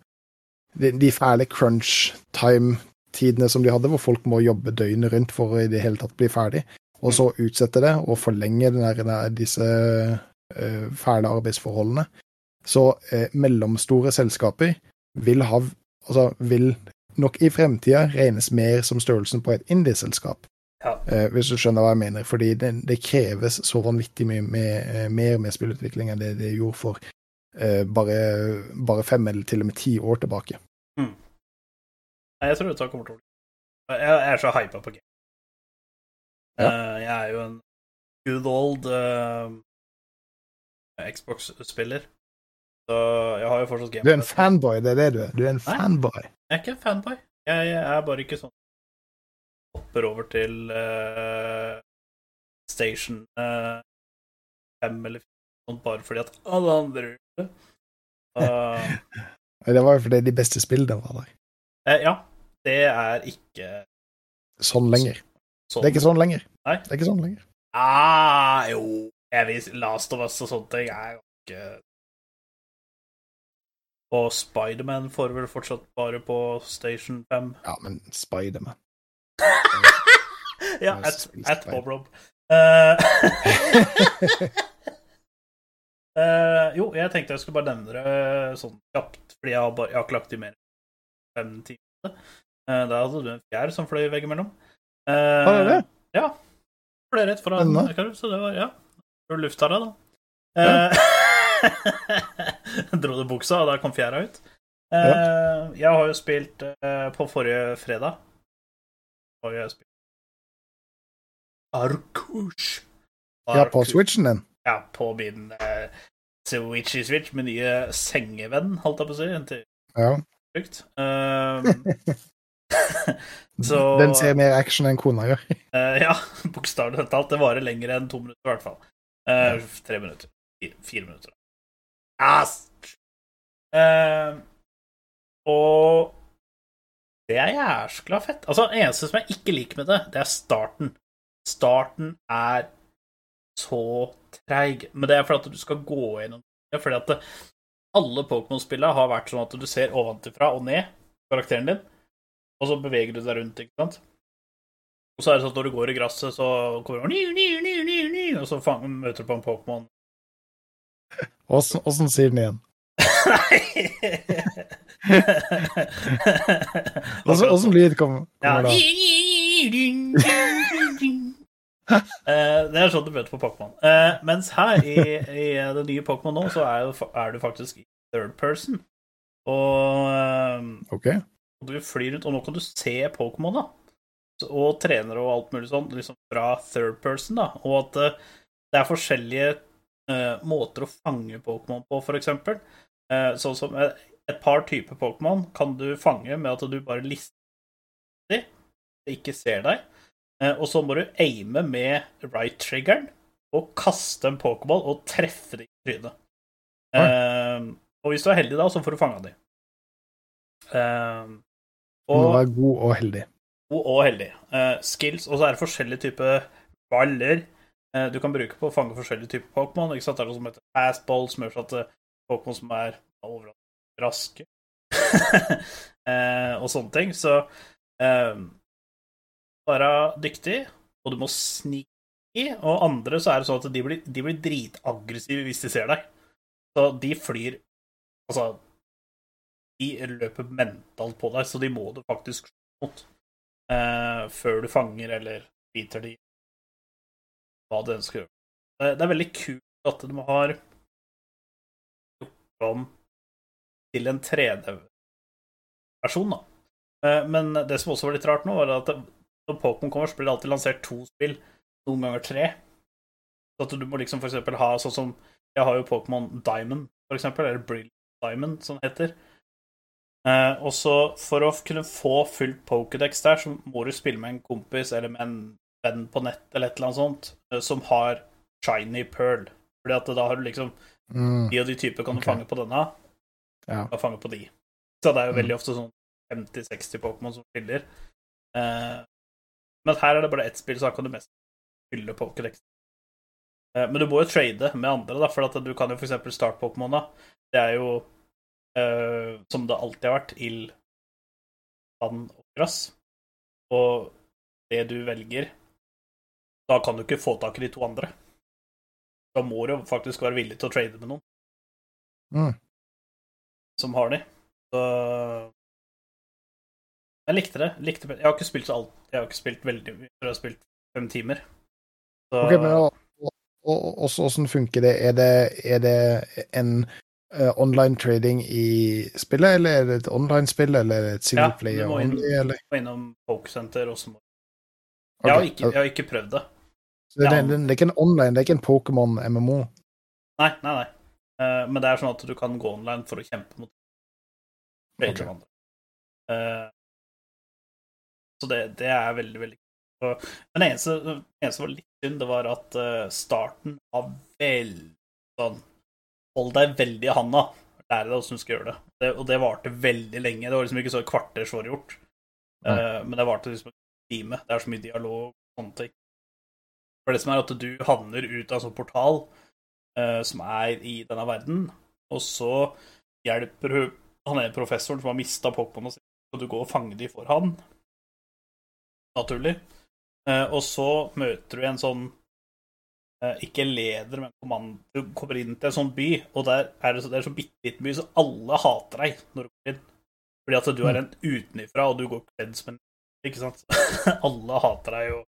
de, de fæle crunch time-tidene som de hadde, hvor folk må jobbe døgnet rundt for å i det hele tatt bli ferdig, og så utsette det og forlenge denne, disse uh, fæle arbeidsforholdene. Så eh, mellomstore selskaper vil ha Altså vil nok i fremtida regnes mer som størrelsen på et indie-selskap. Ja. Eh, hvis du skjønner hva jeg mener. Fordi det, det kreves så vanvittig mye med, eh, mer med spillutvikling enn det det gjorde for eh, bare, bare fem eller til og med ti år tilbake. Mm. jeg tror dette kommer til å bli Jeg er så hypa på game. Ja. Uh, jeg er jo en good old uh, Xbox-spiller. Så jeg har jo fortsatt game. Du er en fanboy, det er det du er. Du er en Nei. fanboy. Jeg er ikke en fanboy. Jeg, jeg er bare ikke sånn Hopper over til uh, Station uh, 5 eller 4 sånt bare fordi at alle andre gjør det. [laughs] Uh, Det var jo fordi de beste spillene var der. eh, ja, det er ikke Sånn lenger. sånn. Det er ikke sånn lenger. Nei. Det er ikke sånn lenger. Ah, jo Jeg vil Last of Us og sånne ting er jo ikke Og Spiderman får vel fortsatt bare på Station 5. [laughs] Ja, men Spiderman. Ja, at, at Spider- Bob Rob. Uh, [laughs] eh, jo, jeg tenkte jeg skulle bare nevne det eh, sånn kjapt, fordi jeg har, bare, jeg har ikke lagt i mer enn fem timer. Uh, da hadde du en fjær som fløy veggimellom. Uh, Var det det? Ja. Fløy rett foran så det var Ja. Du lufta deg, da. [laughs] Eh, [laughs] Dro du buksa, og da kom fjæra ut. Ja. Jeg har jo spilt eh, på forrige fredag har jeg spilt Arkush. Ja, på Switchen din. Ja, på min uh, Switchy Switch, med nye sengevenn, holdt jeg på å si. Til Ja. Um, [laughs] så Den ser mer action enn kona gjør. uh, [laughs] Ja, bokstavelig talt. Det varer lenger enn to minutter, i hvert fall. Uh, tre minutter. Fire, fire minutter. Ass! Uh, og det er jæskla fett. Altså, det eneste som jeg ikke liker med det, det er starten. Starten er så treig. Men det er fordi at du skal gå gjennom det. Fordi at alle Pokémon-spillene har vært sånn at du ser ovenfra og ned karakteren din, og så beveger du deg rundt, ikke sant? Og så er det sånn at når du går i gresset, så kommer du ny, ny, ny, ny, og så møter du på en Pokémon. Åssen sier den igjen? Åssen lyd kommer da? uh, det er sånn du møter på Pokémon. Uh, mens her i, i det nye Pokémon nå, så er, jo, er du faktisk i third person. Og eh, okay. du flyr rundt, og nå kan du se Pokémon, da. Og trener og alt mulig sånn, liksom fra third person, da. Og at uh, det er forskjellige eh, måter å fange Pokémon på, for eksempel. Eh, sånn som eh, et par typer Pokémon kan du fange med at du bare lister de, ikke ser deg. Eh, og så må du aime med right-triggeren og kaste en Pokémon og treffe det i trynet. Uh, Eh, og hvis du er heldig, da, så får du fanga dem. Uh, og, Du må være god og heldig. god og heldig. Uh, skills, og så er det forskjellige typer baller eh, du kan bruke på å fange forskjellige typer Pokémon. Det er noe som heter fastball, som gjør at eh, Pokémon som er overalt raske. [laughs] eh, og sånne ting. Så eh, være dyktig, og du må snike. Og andre så er det sånn at de blir, de blir dritaggressive hvis de ser deg. Så de flyr Altså, de løper mentalt på deg, så de må du faktisk slå mot eh, før du fanger eller biter de hva du ønsker å gjøre. Det, er veldig kult at de har gjort om til en 3D-versjon, da. Eh, Men det som også var litt rart nå, var at når Pokémon kommer, så blir det alltid lansert to spill, noen ganger tre. Så at du må liksom eksempel ha sånn som Jeg har jo Pokémon Diamond, eksempel, eller Brilliant Diamond, som det heter. Eh, og så for å kunne få fullt Pokédex der, så må du spille med en kompis eller med en venn på nett eller et eller annet sånt, eh, som har Shiny Pearl. Fordi at da har du liksom Mm, De og de typer kan du fange på denne, ja. og fange på de. Så det er jo Mm. veldig ofte sånn 50-60 Pokémon som skiller. Eh, men her er det bare ett spill, så da kan du mest fylle Pokédex. Eh, men du må jo trade med andre, da, for at du kan jo for eksempel starte Pokémon, da. Det er jo, eh, som det alltid har vært, ild, vann og gress. Og det du velger Da kan du ikke få tak i de to andre. Da må du faktisk være villig til å trade med noen Mm. som har de. Så Jeg likte det. Likte det. Jeg har ikke spilt så alt. Jeg har ikke spilt veldig mye. Jeg har spilt fem timer. Så Ok, men hvordan funker det? Er det, er det en uh, online trading i spillet, eller er det et online-spill, eller er det et single Ja, player du må inn- only, eller? må innom Pokesenter Center. Også. jeg, har ikke, jeg har ikke prøvd det. Så det, ja. det, det er ikke en online, det er ikke en Pokémon MMO? Nei, nei, nei. Uh, men det er sånn at du kan gå online for å kjempe mot Ok. okay. andre. Uh, så det, det er veldig, veldig kult. Men det eneste, det eneste som var litt synd, det var at uh, starten var veldig sånn Hold deg veldig i handa. Lære deg åssen du skal gjøre det. det. Og det varte veldig lenge. Det var liksom ikke så et kvarters var gjort. Eh, men det varte liksom en time. Det er så mye dialog og sånne ting. For det som er at du havner ut av en sånn portal uh, som er i denne verden, og så hjelper hun han ene professoren som har mista Pokémon, og du går og fanger de for han. Naturlig. Uh, og så møter du en sånn uh, Ikke leder, men kommando. Du kommer inn til en sånn by, og der er det så, det er så bitte liten by, så alle hater deg når du kommer inn. Fordi at du er en utenifra, og du går kledd som en Ikke sant? [laughs] alle hater deg, og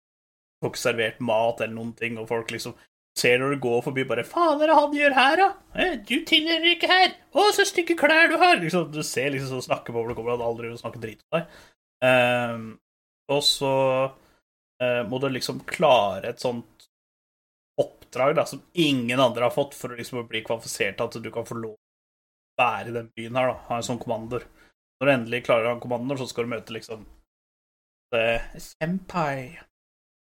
får ikke servert mat eller noen ting, og folk liksom ser når du går forbi, bare 'Faen, hva er det han gjør her, da? Du tilhører ikke her! Å, så stygge klær du har!' Liksom, du ser liksom sånn snakkebobler kommer, han aldri snakker drit om deg. Um, og så uh, må du liksom klare et sånt oppdrag da, som ingen andre har fått, for å liksom bli kvalifisert til at du kan få lov å være i den byen her, da. Ha en sånn kommandor. Når du endelig klarer å ha en kommandor, så skal du møte liksom det, Senpai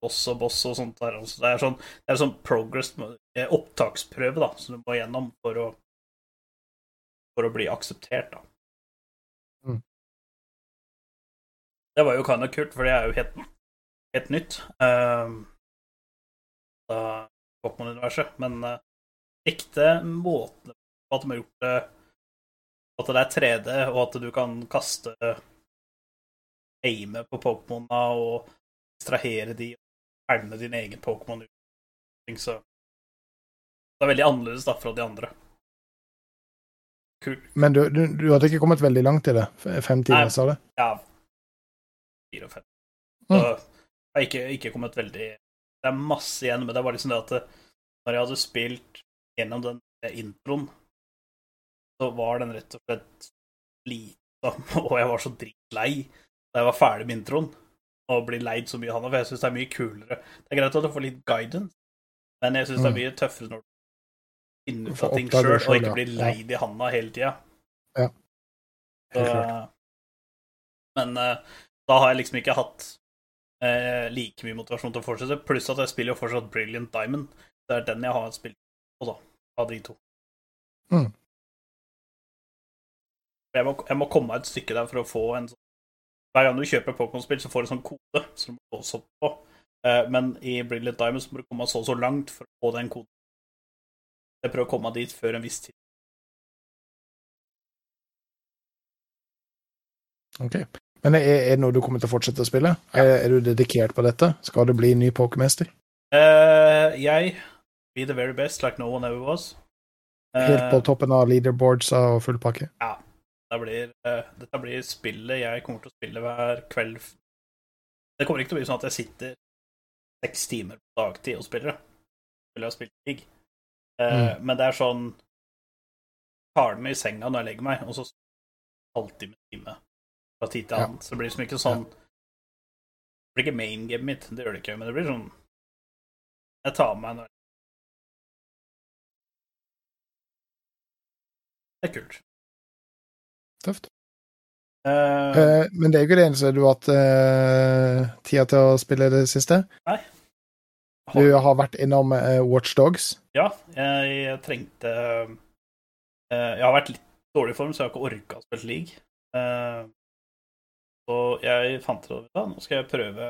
boss og boss og sånt der. Så det er sånn, det er sånn progress, eh, opptaksprøve, da, som du må gjennom for å for å bli akseptert, da. Mm. Det var jo kind of kult, for det er jo helt, helt nytt. Uh, da Pokémon-universet. Men uh, likte måtene på at de har gjort det At det er 3D, og at du kan kaste aime på Pokémona og distrahere de pælme din egen Pokémon ut. Så det er veldig annerledes da fra de andre. Kul. Men du, du, du hadde ikke kommet veldig langt i det? F- Fem timer, sa du? Ja, fire og fem. Mm. Så jeg har ikke, ikke kommet veldig Det er masse igjen, men det er bare liksom det at det, når jeg hadde spilt gjennom den introen, så var den rett og slett lite, [laughs] og jeg var så dritlei da jeg var ferdig med introen, og bli leid så mye han, for jeg syns det er mye kulere. Det er greit at du får litt guidance, men jeg syns det er Mm. mye tøffere når du finner ut av ting sjøl, og ikke blir leid i handa hele tida. Ja. Helt klart. Men eh, da har jeg liksom ikke hatt eh, like mye motivasjon til å fortsette. Pluss at jeg spiller jo fortsatt Brilliant Diamond. Det er den jeg har spilt på, da. Av de to. Mm. Jeg, må, jeg må komme meg et stykke der for å få en sånn Hver gang du kjøper Pokémon-spill, så får du sånn kode som du må låse opp på. Eh, men i Brilliant Diamond så må du komme så og så langt for å få den koden. Jeg prøver å komme dit før en viss tid. Ok. Men er, er det noe du kommer til å fortsette å spille? Er, er du dedikert på dette? Skal du bli ny pokermester? Uh, jeg Be the very best, like no one ever was. Helt på Eh, toppen av leaderboards og full pakke? Det blir, eh, dette blir spillet jeg kommer til å spille hver kveld. Det kommer ikke til å bli sånn at jeg sitter seks timer på dagtid og spiller det. Spiller jeg spiller League. Mm. Men det er sånn Tar det med i senga når jeg legger meg, og så halvtime, time fra tid til Ja. Så det blir liksom ikke sånn Det blir ikke main gamet mitt, det gjør det ikke, men det blir sånn Jeg tar med meg når Det er kult. Tøft. Uh, men det er jo ikke det eneste du har hatt uh, tida til å spille det siste. Du har- har vært innom uh, Watchdogs. Ja, jeg trengte uh, Jeg har vært litt dårlig i form, så jeg har ikke orka å spille league. Så jeg fant ut at ja, nå skal jeg prøve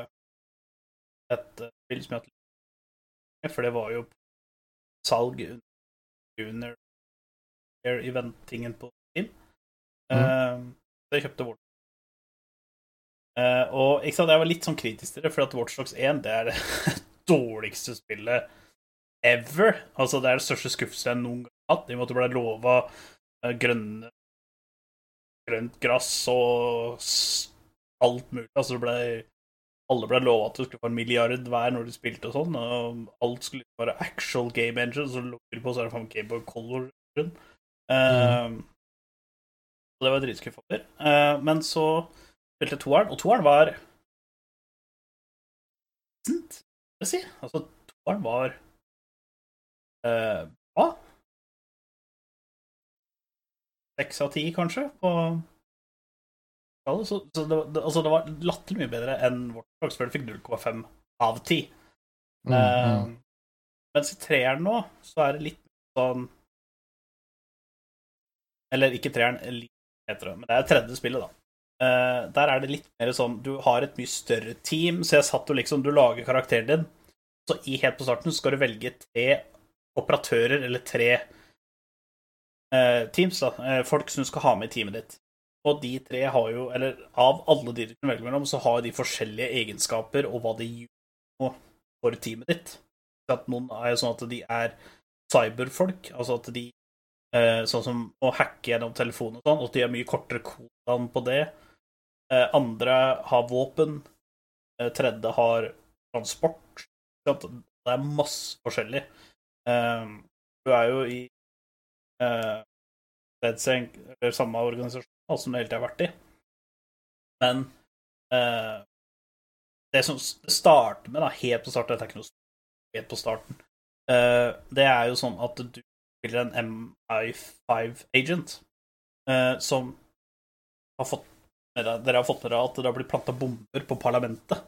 et spill som jeg har hatt for det var jo salg under event-tingen på Eh, så jeg kjøpte Watch. Eh, og ikke sant, jeg var litt sånn kritisk til det, for at Watchdogs 1 det er det [laughs] dårligste spillet ever. Altså, det er det største skuffelsen jeg noen gang har hatt. I og med at det ble lova eh, grønne grønt gress og alt mulig. Altså, det ble alle ble lova at du skulle få en milliard hver når du spilte og sånn, og alt skulle være actual game engine, så lå du på, så er det faen Gameboy Color rundt. Eh, Så det var jeg dritskuffa over. Eh, men så spilte jeg toeren, og toeren var decent, vil jeg si. Altså, toeren var eh, bra. Seks av ti, kanskje, på. Så, så det, var- det, altså, det var latterlig mye bedre enn vårt lag, før det fikk 0,5 av 10. Mm, Eh, mm. mens i treeren nå, så er det litt sånn Eller ikke treeren, litt heter det, men det er tredje spillet, da. Uh, der er det litt mer sånn Du har et mye større team, så jeg satt jo liksom Du lager karakteren din, så i helt på starten skal du velge tre operatører, eller tre uh, teams, da. Uh, folk som du skal ha med i teamet ditt. Og de tre har jo, eller av alle de du kan velge mellom, så har de forskjellige egenskaper og hva de gjør for teamet ditt. At noen er sånn at de er cyberfolk, altså at de Sånn som å hacke gjennom telefonen og sånn, og de har mye kortere kodan på det. Eh, andre har våpen. Eh, tredje har transport. Det er masse forskjellig. Eh, du er jo i eh, eller samme organisasjon som du hele tida har vært i. Men eh, det som det starter med, da, helt på starten Dette er ikke noe helt på starten. eh, det er jo sånn at du spiller en MI5-agent eh, som har fått med deg, Dere har fått med dere at det har blitt planta bomber på parlamentet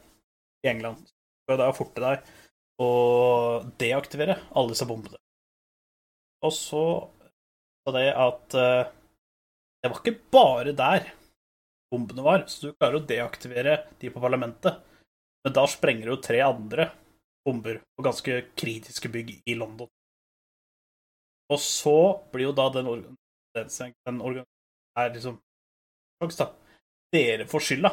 i England. Så det er fort til deg å deaktivere alle disse bombene. Og så sa det at eh, det var ikke bare der bombene var, så du klarer å deaktivere de på parlamentet. Men da sprenger du tre andre bomber på ganske kritiske bygg i London. Og så blir jo da den organisasjonen den er liksom da. Dere får skylda.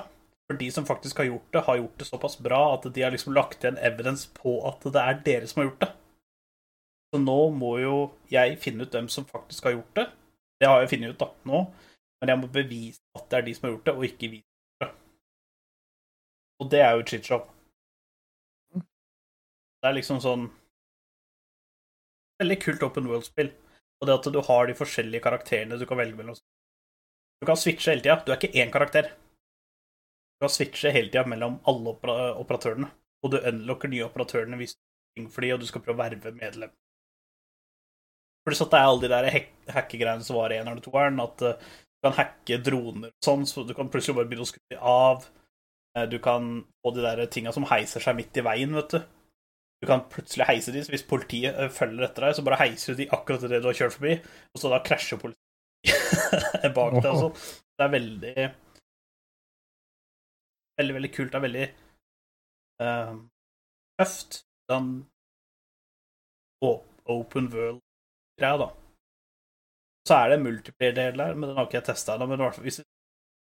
For de som faktisk har gjort det, har gjort det såpass bra at de har liksom lagt igjen evidens på at det er dere som har gjort det. Så nå må jo jeg finne ut hvem som faktisk har gjort det. Det har jeg funnet ut da, nå. Men jeg må bevise at det er de som har gjort det, og ikke vi. Og det er jo et shitshow. Det er liksom sånn Veldig kult open world-spill. Og det at du har de forskjellige karakterene du kan velge mellom. Du kan switche hele tida. Du er ikke én karakter. Du kan switche hele tida mellom alle opera operatørene. Og du unlocker nye operatørene hvis du har ting for dem, og du skal prøve å verve medlem. At det er alle de der hack- hackegreiene som var i eneren og toeren, at eh, du kan hacke droner og sånn, så du kan plutselig bare begynne å skru dem av. Eh, Du kan få de der tinga som heiser seg midt i veien, vet du. Du kan plutselig heise de, så hvis politiet eh, følger etter deg, så bare heiser du de akkurat det du har kjørt forbi, og så da krasjer politiet [laughs] bak deg og sånn. Det er veldig Veldig, veldig kult. Det er veldig uh, tøft. Den open world-greia, da. Så er det multiplier-del der, men den har ikke jeg testa ennå. Men hvis,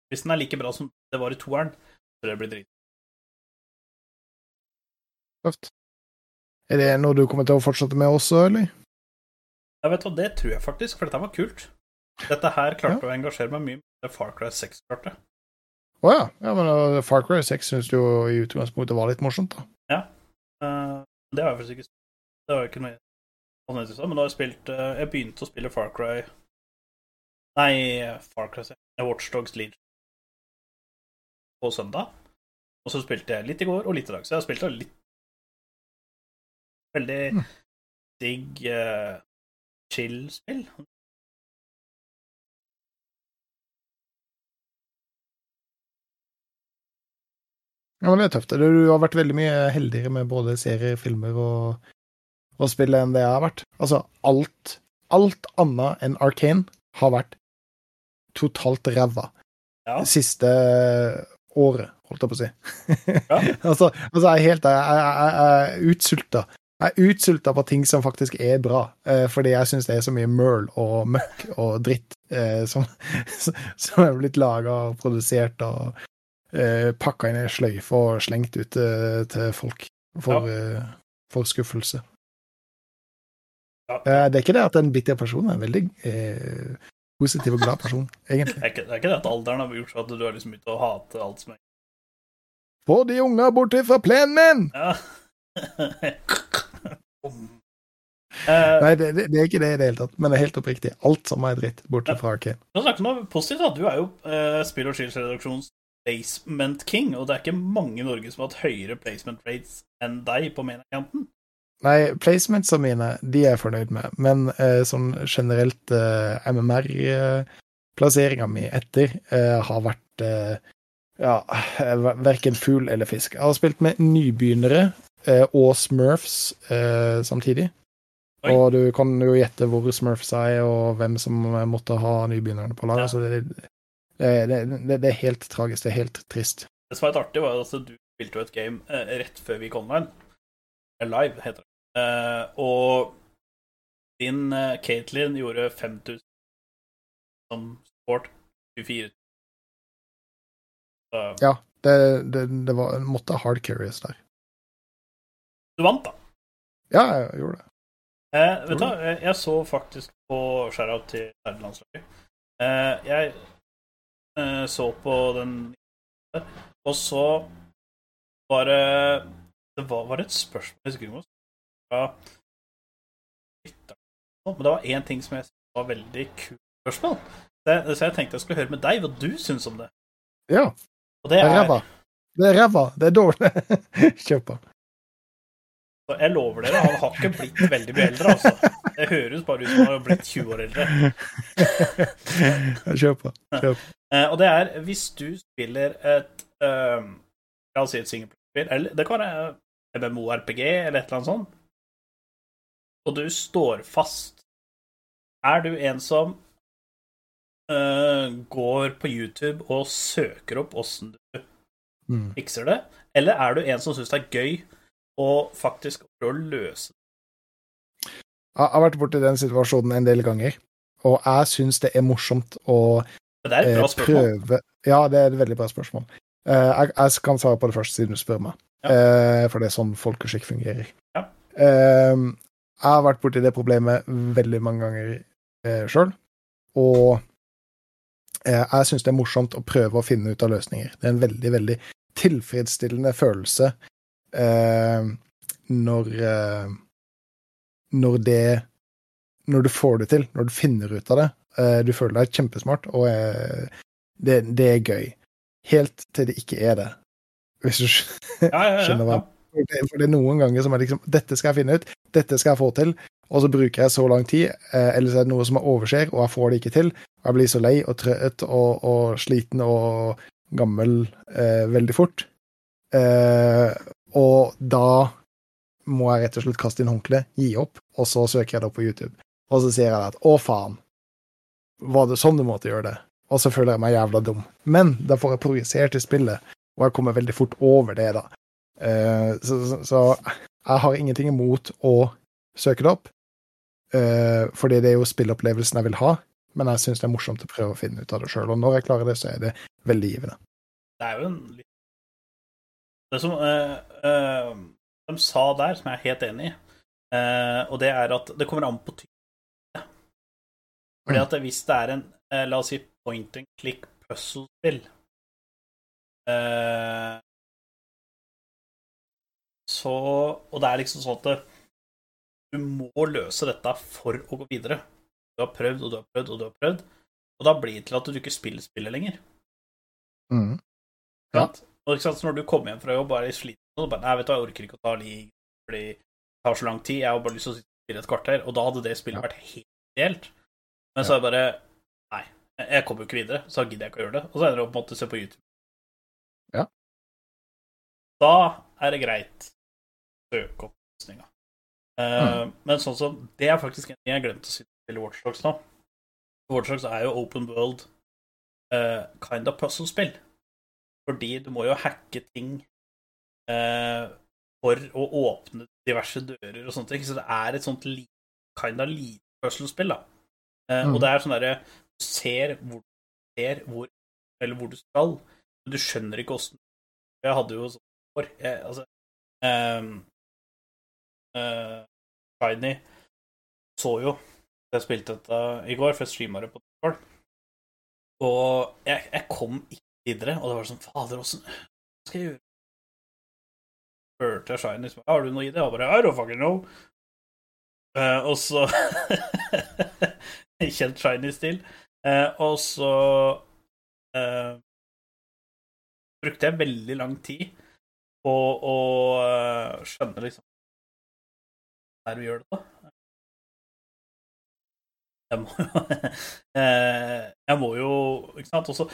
Hvis den er like bra som det var i toeren, så det blir drit. Tøft. Er det noe du kommer til å fortsette med også, eller? Jeg vet hva, Det tror jeg faktisk, for dette var kult. Dette her klarte å engasjere meg mye med Far Cry 6 klarte. Å ja. ja. Men uh, Far Cry 6 syns du jo i utgangspunktet var litt morsomt, da. Eh, det har jeg faktisk ikke spilt. Det var jo ikke noe sånn men nå har jeg spilt uh, Jeg begynte å spille Far Cry Nei, Far Cry 6. Watchdogs Legion på søndag. Og så spilte jeg litt i går og litt i dag. Så jeg har spilt litt Veldig Mm. digg uh, chill-spill. Ja, men det er tøft. Du har vært veldig mye heldigere med både serier, filmer og, og spill enn det jeg har vært. Altså, alt, alt annet enn Arcane har vært totalt ræva Ja. siste året, holdt jeg på å si. Ja. [laughs] altså, altså, jeg er helt jeg, jeg, jeg, jeg utsulta. Jeg er utsulta på ting som faktisk er bra, eh, fordi jeg syns det er så mye møl og møkk og dritt eh, som, [laughs] som er blitt laga og produsert og eh, pakka inn i sløyfe og slengt ut til folk for, ja. for skuffelse. Ja. Det er ikke det at en bitter person er en veldig eh, positiv og glad person, egentlig. Det er ikke, det er ikke det at alderen har gjort så at du har liksom begynt å hate alt som er Få de unga bort fra plenen min! Ja. Eh, Nei, det, det, er ikke det i det hele tatt, men det er helt oppriktig. Alt som er dritt, bortsett fra Arkane. Nå snakker om positivt. da. Du er jo uh, Spill og Chills-redaksjonens placement king, og det er ikke mange i Norge som har hatt høyere placement rates enn deg på main-accounten. Nei, placementsa mine, de er jeg fornøyd med, men eh, sånn generelt MMR-plasseringa mi etter har vært ja, verken fugl eller fisk. Jeg har spilt med nybegynnere og Smurfs eh, samtidig. Oi. Og du kan jo gjette hvor Smurfs er, og hvem som måtte ha nybegynnerne på laget. Ja. Så det, det, det, det, er helt tragisk. Det er helt trist. Det som var litt artig, var at du spilte jo et game eh, rett før vi kom online. Eh, Live, heter det. Eh, og din eh, Katelyn gjorde 5000 som sport 24 Så Ja, det, det, det var, måtte hard carries der. Du vant, da. Ja, jeg gjorde det. Eh, vet du, hva, jeg, jeg så faktisk på shout-out til nerdelandslaget. Eh, jeg eh, så på den og så var det Det var, var det et spørsmål jeg husker ikke det. Men det var én ting som jeg syntes var veldig kult spørsmål. Jeg, så jeg tenkte jeg skulle høre med deg hva du syns om det. Ja, Og det det er ræva. Det er ræva. Det er dårlig. [laughs] Kjøp på. Jeg lover dere, han har ikke blitt veldig mye eldre, altså. Det høres bare ut som han har blitt 20 år eldre. [laughs] Kjør på. Kjør på. Eh, og det er hvis du spiller et eh, La oss si et singelspill, eller det kan være MMO-RPG eller et eller annet sånt, og du står fast, er du en som uh, går på YouTube og søker opp åssen du Mm. fikser det, eller er du en som syns det er gøy og faktisk prøve å løse det? Jeg har vært borti den situasjonen en del ganger, og jeg syns det er morsomt å det er et eh, bra spørsmål. prøve Ja, det er et veldig bra spørsmål. Eh, jeg, jeg kan svare på det først, siden du spør meg. Ja. for det er sånn folkeskikk fungerer. Ja. Eh, jeg har vært borti det problemet veldig mange ganger sjøl, og eh, jeg syns det er morsomt å prøve å finne ut av løsninger. Det er en veldig, veldig tilfredsstillende følelse eh, når eh, Når det Når du får det til, når du finner ut av det. Eh, du føler deg kjempesmart, og eh, det, det er gøy. Helt til det ikke er det. Hvis du skj- Ja, ja, ja, skjønner hva for det, er noen ganger som er liksom Dette skal jeg finne ut, dette skal jeg få til, og så bruker jeg så lang tid, eh, eller så er det noe som jeg overser, og jeg får det ikke til. Og jeg blir så lei og trøtt og, og sliten og gammel eh, veldig fort. Eh, og da må jeg rett og slett kaste inn håndkleet, gi opp, og så søker jeg det opp på YouTube. Og så sier jeg at å, faen, var det sånn du måtte gjøre det? Og så føler jeg meg jævla dum. Men da får jeg projisert i spillet, og jeg kommer veldig fort over det, da. Uh, så, så, så jeg har ingenting imot å søke det opp, uh, fordi det er jo spillopplevelsen jeg vil ha. men jeg syns det er morsomt å prøve å finne ut av det sjøl. Og når jeg klarer det, så er det veldig givende. Det er jo en litt Det som uh, uh, de sa der, som jeg er helt enig i, uh, og det er at det kommer an på type. Fordi Mm. at hvis det er en, la oss si, point and click puzzle-spill Så Og det er liksom sånn at du må løse dette for å gå videre. Du har prøvd og du har prøvd og du har prøvd, og da blir det til at du ikke spiller spillet lenger. Mm. Ja. Sant? Når du kommer hjem fra jobb og er sliten og bare, Nei, vet du, jeg orker ikke å ta league fordi det tar så lang tid. Jeg har bare lyst til å spille et kvarter. Og da hadde det spillet vært helt ideelt. Men så er det bare Nei, jeg kommer jo ikke videre, så gidder jeg ikke å gjøre det. Og så ender det opp med å se på YouTube. Ja. Da er det greit å søke opp løsninga. mm. Men sånn som Det er faktisk en ting jeg glemte å si til Watchdogs nå. Watchdogs er jo open world uh, kind of puzzle-spill. Fordi du må jo hacke ting eh, for å åpne diverse dører og sånne ting. Så det er et sånt li kind of lite puzzle-spill, da. Eh, Mm. Og det er sånn derre Du ser hvor, ser hvor Eller hvor du skal, men du skjønner ikke åssen Jeg hadde jo sånn for jeg, Altså ehm, eh, Shiny så jo Jeg spilte dette i går, for jeg streama det på Discord. Og jeg, jeg kom ikke videre, og det var sånn Fader, åssen skal jeg gjøre? Hørte jeg Shiny som Har du noe i det? Og bare I don't fucking know. Uh, og så [laughs] Kjent Shiny-stil. Uh, og så uh, brukte jeg veldig lang tid på å eh, skjønne liksom der vi gjør det, da. Jeg må jo [laughs] eh, Jeg må jo Ikke sant? Og så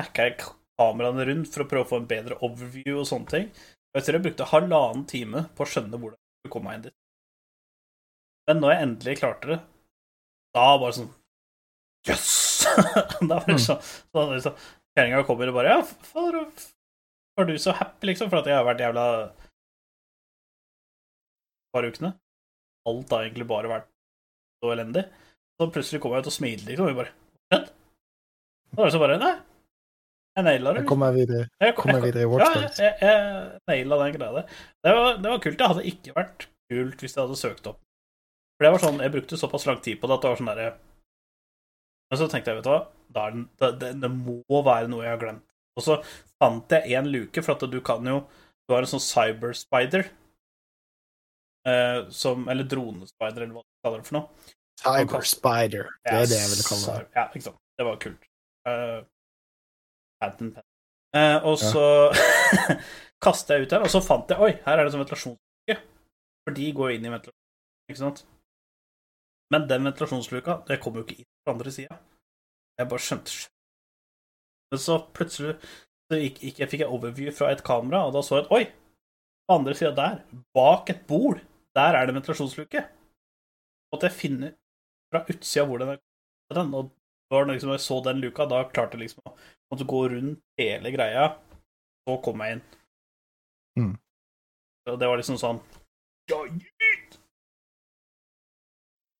hacka jeg kameraene rundt for å prøve å få en bedre overview og sånne ting. Og jeg tror jeg brukte halvannen time på å skjønne hvordan jeg skulle komme meg inn dit. Men når jeg endelig klarte det, da var det sånn Jøss! [laughs] da var det sånn, så liksom, Kjerringa kommer og bare Ja, fader, var du så happy, liksom, for at jeg har vært jævla par ukene? Alt har egentlig bare vært så elendig. Så plutselig kommer jeg ut og smiler, liksom, og vi bare Skjedd? Da var det så bare Nei, jeg naila det. Jeg kommer videre, Jeg, kommer videre i ja, jeg, jeg naila den greia der. Det var, det var kult. Det hadde ikke vært kult hvis jeg hadde søkt opp. For det var sånn, Jeg brukte såpass lang tid på det at det var sånn derre Men så tenkte jeg, vet du hva, den, det, det, det må være noe jeg har glemt. Og så fant jeg en luke, for at du kan jo Du har en sånn cyberspider. Eh, som Eller dronespider, eller hva du kaller det for noe. Cyber Spider. Det er det jeg ville kalle det. Ja, ikke sant. Det var kult. Uh, patent, Pen. Eh, og så [laughs] kastet jeg ut den, og så fant jeg Oi, her er det sånn ventilasjonsluke. For de går jo inn i ventilasjonen, ikke sant? Men den ventilasjonsluka, det kom jo ikke inn på andre sida. Jeg bare skjønte. Men så plutselig så gikk, gikk, jeg fikk jeg overview fra et kamera, og da så jeg at oi, på andre sida der, bak et bord, der er det ventilasjonsluke. Og at jeg finner fra utsida hvor den er og det liksom, jeg så den luka, da klarte jeg liksom å gå rundt hele greia, så kom jeg inn. Mm. Og det var liksom sånn ja, gitt!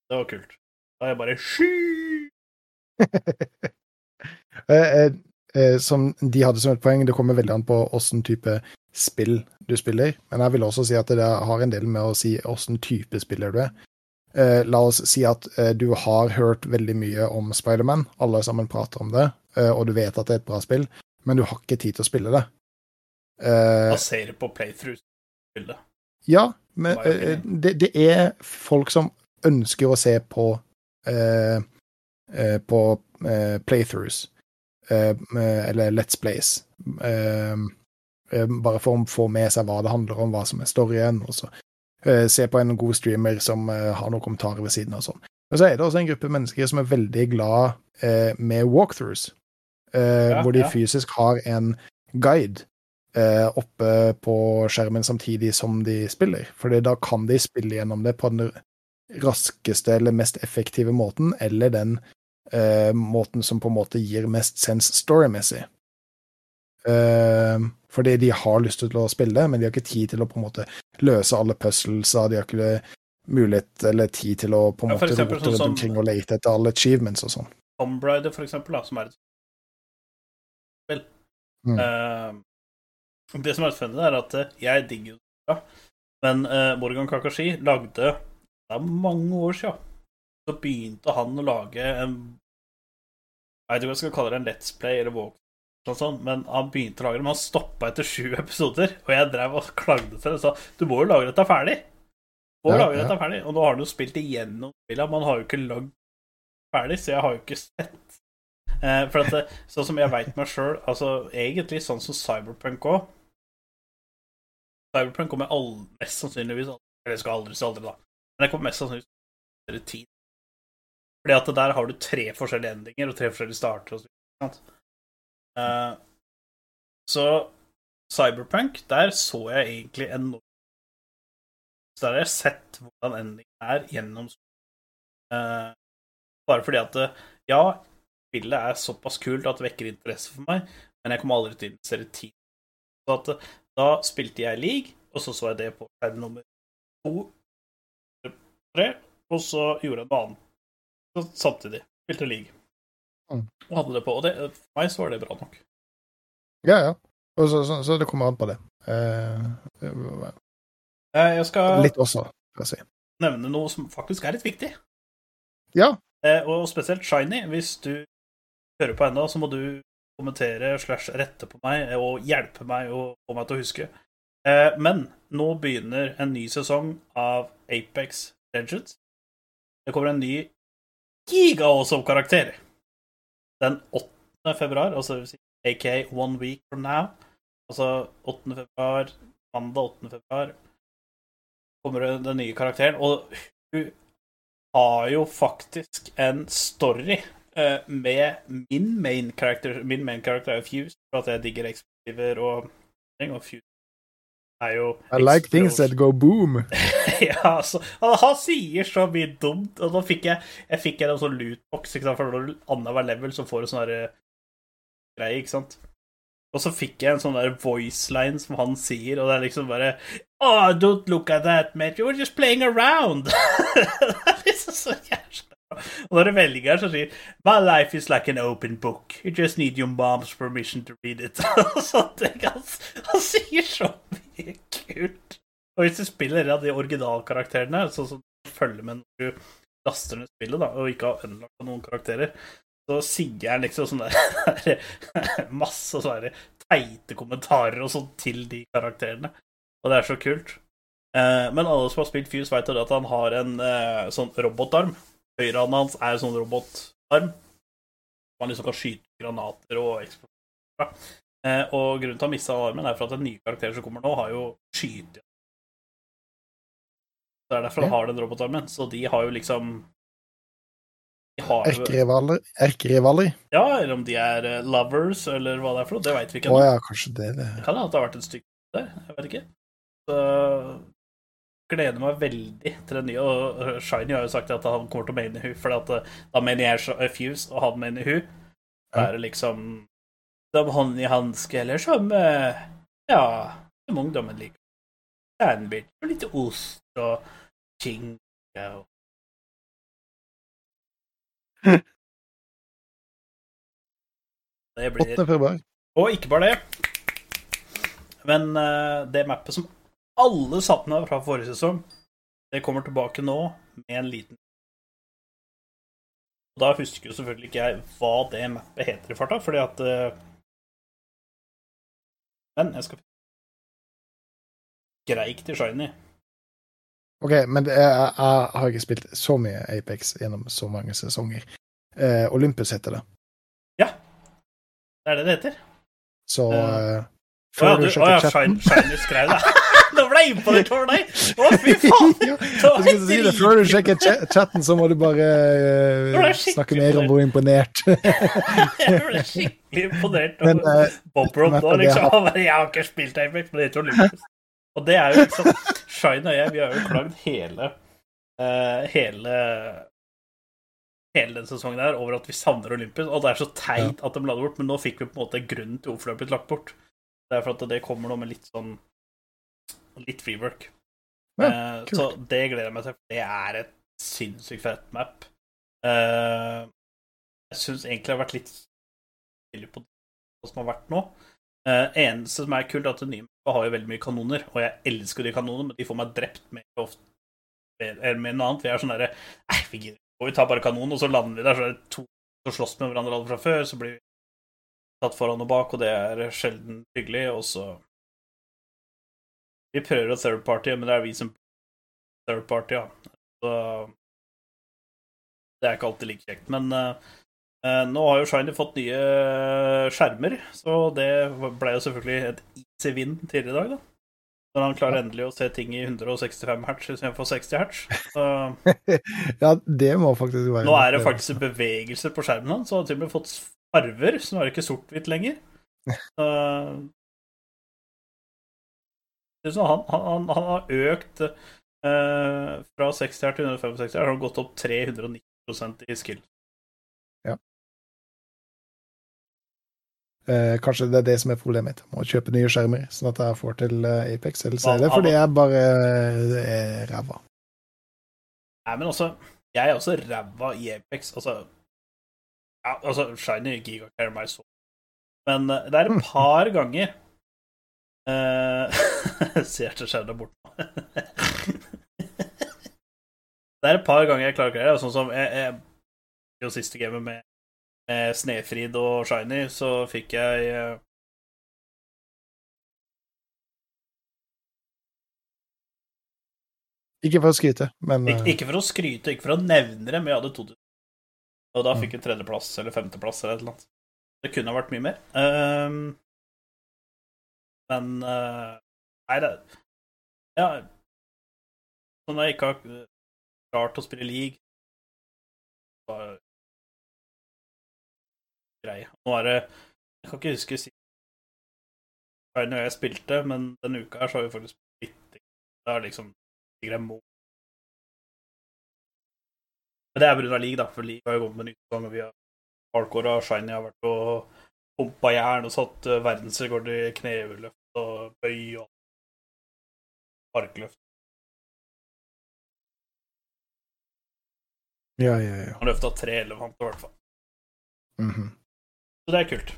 Det var kult. Da er jeg bare sky! [laughs] Eh, eh, eh, som de hadde som et poeng, det kommer veldig an på åssen type spill du spiller. Men jeg vil også si at det har en del med å si åssen type spiller du er. Eh, la oss si at eh, du har hørt veldig mye om Spiderman, alle sammen prater om det, eh, og du vet at det er et bra spill, men du har ikke tid til å spille det. Eh, Basere på playthrough-bildet. ja, men eh, det, det er folk som ønsker å se på eh, eh, på eh, playthroughs, eh, eller Let's Plays, bare for å få med seg hva det handler om, hva som er storyen, og så se på en god streamer som eh, har noen kommentarer ved siden av og sånn. Men så er det også en gruppe mennesker som er veldig glad eh, med walkthroughs, eh, Ja, hvor de fysisk har en guide eh, oppe på skjermen samtidig som de spiller. Fordi da kan de spille gjennom det på den raskeste eller mest effektive måten, eller den eh, måten som på en måte gir mest sens storymessig. Eh, fordi de har lyst til å spille, men de har ikke tid til å på en måte løse alle puzzlesa, de har ikke mulighet eller tid til å på en Ja, måte eksempel rote sånn rundt omkring og lete etter alle achievements og sånn. Tomb Raider, for eksempel, da, som er et spill. Mm. Uh, det som er funny, er at eh, jeg digger jo det, men uh, Morgan Kakashi lagde Det er mange år siden. Så begynte han å lage en Jeg vet ikke hva jeg skal kalle det, en Let's Play eller walk, sånn, men han begynte å lage det, men han stoppa etter sju [laughs] episoder. Og jeg drev og klagde til det og sa du må jo lage dette ferdig. Må Ja, lage ja. dette ferdig. Og nå har han jo spilt igjennom spillet, man har jo ikke lagd ferdig, så jeg har jo ikke sett. Eh, for at det, sånn som jeg veit meg sjøl, altså egentlig sånn som Cyberpunk òg Cyberpunk kommer all, mest sannsynligvis aldri Eller jeg skal aldri si aldri, da. Men det kommer mest sannsynligvis tid. Fordi at der har du tre forskjellige endinger og tre forskjellige starter. Og så, ikke Eh, så Cyberpunk, der så jeg egentlig en Så der har jeg sett hvordan endingen er gjennom uh, Bare fordi at eh, ja, spillet er såpass kult at det vekker interesse for meg, men jeg kommer aldri til å investere tid. Så at da spilte jeg League, og så så jeg det på skjerm nummer to, tre, og så gjorde jeg noe annet samtidig. Spilte League. Mm. Og hadde det på. Og det, for meg så var det bra nok. Ja, ja. Og så, så, så det kommer an på det. Eh, Eh, Jeg skal litt også, skal jeg si. nevne noe som faktisk er litt viktig. Ja. Eh, Og spesielt Shiny. Hvis du hører på ennå, så må du kommentere slash rette på meg og hjelpe meg å få meg til å huske. Eh, Men nå begynner en ny sesong av Apex Legends. Det kommer en ny giga-awesome-karakter den 8. februar, altså aka one week from now. Altså 8. februar, mandag 8. februar, kommer den nye karakteren. Og hun har jo faktisk en story eh, med min main character. Min main character er Fuse, for at jeg digger eksplosiver og. Og Fuse er jo I like things that go boom. [laughs] ja, altså, han, sier så mye dumt. Og nå fikk jeg Jeg fikk en sånn lootbox, ikke sant? for når annenhver level så får du sånn derre greie, ikke sant. Og så fikk jeg en sånn der voiceline som han sier, og det er liksom bare Oh, don't look at that, mate. You were just playing around. [laughs] det er liksom så jævlig. Og når du velger, så sier My life is like an open book. You just need your mom's permission to read it. [laughs] Og ting. Han, han sier så mye kult. Og hvis du spiller av de originalkarakterene, sånn som du følger med når du laster ned spillet, da, og ikke har unlocka noen karakterer, så sier han liksom sånn der, [laughs] masse sånne teite kommentarer og sånn til de karakterene. Og det er så kult. Eh, men alle som har spilt Fuse, vet at han har en eh, sånn robotarm. Høyrehånda hans er en sånn robotarm. Man liksom kan skyte granater og eksplosjoner. Eh, og grunnen til å ha mista armen, er for at den nye karakteren som kommer nå, har jo skyte. Det er derfor han har den robotarmen. Så de har jo liksom Erkerivaler. Erkerivaler. Ja, eller om de er eh, lovers, eller hva det er for noe. Det veit vi ikke ennå. Oh, ja, kanskje det. det. Det kan hende det har vært et stykke der. Jeg vet ikke. Så gleder meg veldig til den nye. Og Shiny har jo sagt at han kommer til å mene hun, for at, eh, da mener jeg så- Fuse, og han mener hun. Da er det liksom Som hånd i hanske, eller som eh, Ja, som ungdommen liker. Sandwich og litt ost og skinke og [laughs] Det blir 8. og ikke bare det, men eh, det mappet som alle sattene fra forrige sesong, det kommer tilbake nå med en liten Og Da husker jo selvfølgelig ikke jeg hva det mappet heter i farta, fordi at eh, Men jeg skal Greik til Shiny. OK, men er, jeg, jeg har ikke spilt så mye Apex gjennom så mange sesonger. Eh, Olympus heter det. Ja. Det er det det heter. Så Ja. Før Å ja, du, du å ja Shiny skrev det. Nå ble jeg imponert over deg! Å, fy faen! [laughs] Ja, Jeg skulle si det, Før du sjekker chatten, så må du bare skikkelig snakke mer om hvor imponert [laughs] Jeg ble skikkelig imponert over eh, Bob Rob nå, liksom. Jeg har ikke spilt Apex, men det heter Olympus. Og det er jo liksom Shine og jeg, vi har jo klagd hele uh, hele hele den sesongen her over at vi savner Olympus, og det er så teit at de la det bort, men nå fikk vi på en måte grunnen til hvorfor det har blitt lagt bort. Det er for at det kommer nå med litt sånn litt freework. Ja, Eh, så det gleder jeg meg til, det er et sinnssykt fett map. Eh, Jeg syns egentlig det har vært litt stille på det som har vært nå. Eh, eneste som er kult, er at det nye mappet har jo veldig mye kanoner, og jeg elsker de kanonene, men de får meg drept mer ofte eller med noe annet. Vi er sånn derre Nei, vi gidder ikke. Vi tar bare kanonen, og så lander vi der, så er det to som slåss med hverandre alle fra før, så blir vi tatt foran og bak, og det er sjelden hyggelig, og så Vi prøver å third party, men det er vi som third party, ja. Så det er ikke alltid like kjekt. Men eh, nå har jo Shiny fått nye skjermer, så det ble jo selvfølgelig et easy win tidligere i dag, da. Når han klarer endelig å se ting i 165 hertz istedenfor 60 hertz. Så [laughs] Ja, det må faktisk være nå er det faktisk bevegelser på skjermen hans, så han har til og med fått farver, så nå er det ikke sort-hvitt lenger. [laughs] Så, han, han, han har økt eh, fra 60 her til 165 her, har gått opp 390% i skill. Eh, kanskje det er det som er problemet mitt. Må kjøpe nye skjermer, sånn at jeg får til eh, Apex. eller er det fordi jeg bare eh, er ræva. Nei, men også Jeg er også ræva i Apex. Altså, ja, altså Shiny gigacarrier meg så Men eh, det er et [laughs] par ganger [laughs] uh, Ser til skjermen bort nå [laughs] det er et par ganger jeg klarer ikke det. Sånn som jeg, jeg, jo siste gamet med, med Snefrid og Shiny, så fikk jeg eh, Ikke for å skryte, men Ik eh, ikke for å skryte, ikke for å nevne det, men jeg hadde 2000. Og Mm. da fikk jeg tredjeplass eller femteplass eller et eller annet. Det kunne ha vært mye mer. Ehm, men uh, Nei, det Ja. Når jeg ikke har klart å spille league, så er det greie. Nå er det Jeg kan ikke huske sist gang jeg spilte, men denne uka her så har vi faktisk spilt Det er liksom sikkert en måned men det er pga. league, da, for league har jo kommet med en utgang, og vi har hardcore og shiny har vært og pumpa jern og satt eh, verdensrekord i kneløft og bøy og parkløft. Ja, ja, ja. Han løfta tre elefanter, i hvert fall. Mhm. Så det er kult.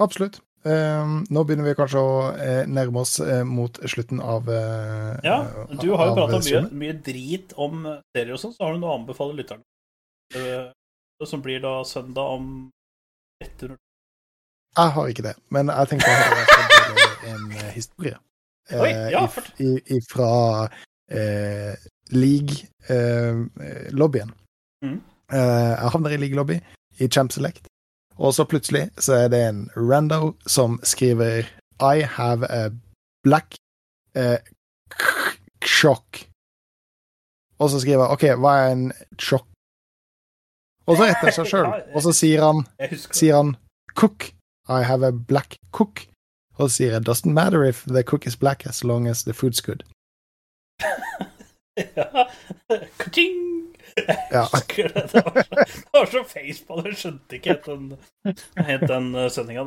Absolutt. Eh, nå begynner vi kanskje å eh, nærme oss eh, mot slutten av eh, Ja, du har jo prata mye, mye drit om serier og sånn, så har du noe å anbefale lytterne? Eh, Det som blir da søndag om 100 Jeg har ikke det, men jeg tenkte å høre en eh, historie. [laughs] eh, Oi, ja, if- i- Ifra eh, League-lobbyen. Mhm. Eh, jeg havner i League-lobby i Champ Select, og så plutselig så er det en rando som skriver I have a black eh, shock. Og så skriver jeg OK, hva er en sjokk? Og så retter han seg sjøl, og så sier han sier han cook. I have a black cook. Og så sier jeg doesn't matter if the cook is black as long as the food's good. [laughs] Ja. Ka-ching! Ja. Det. Det var så, det var så facepall, jeg skjønte ikke helt den, helt den sendinga.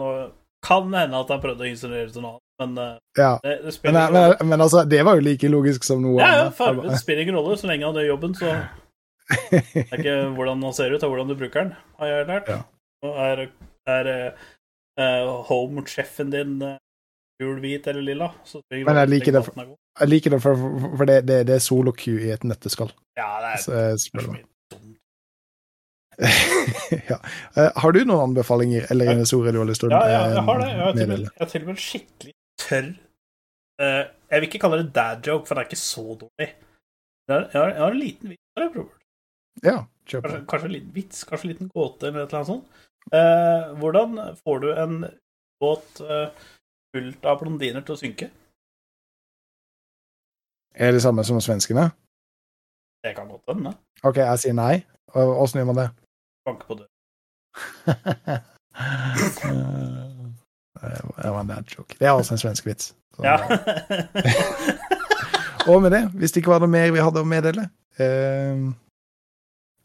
Kan hende at han prøvde å insinuere til noe annet, men eh, Ja. det, det spiller men, men, men altså, det var jo like logisk som noe Ja, ja, annet. fargen spiller ingen rolle. Så lenge han gjør jobben, så det er ikke hvordan han ser ut, det er hvordan du bruker den, har jeg lært. Ja. Er, er uh, home-sjefen din uh, gul, hvit eller lilla, så Men jeg liker det for-. Jeg liker det, for, for, for det, det, det er solo-Q i et nøtteskall. Ja, det er, Så, spør mye [laughs] ja. uh, har du noen anbefalinger eller en historie du har lyst til å Ja, jeg har det. eh, Jeg har til og med, til og med en skikkelig tørr uh, Jeg vil ikke kalle det dad joke, for det er ikke så dårlig. Jeg har, jeg har en liten vits. Ja, kjøp. Kanskje, kanskje en liten vits, kanskje en liten gåte eller et eller annet sånt. Eh, hvordan får du en båt eh, fullt av blondiner til å synke? Er det samme som svenskene? Det kan godt hende. OK, jeg sier nei. Åssen gjør man det? Banke på døren. [laughs] det var en dad joke. Det er altså en svensk vits. Så- Ja. [laughs] Og med det, hvis det ikke var noe mer vi hadde å meddele, eh,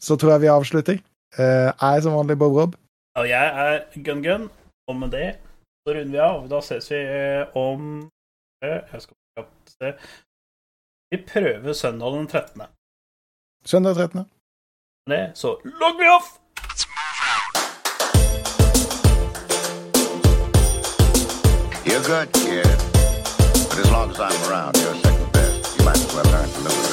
så tror jeg vi avslutter. Eh, jeg er som vanlig Bob Rob. Og jeg er Gun Gun. Og med det så runder vi av. Da ses vi eh, om eh, Jeg skal kjapt se. Vi prøver søndag den 13. Søndag 13. Med så logg vi off! You're good, kid. But as long as I'm around, you're second best. You might as well learn to live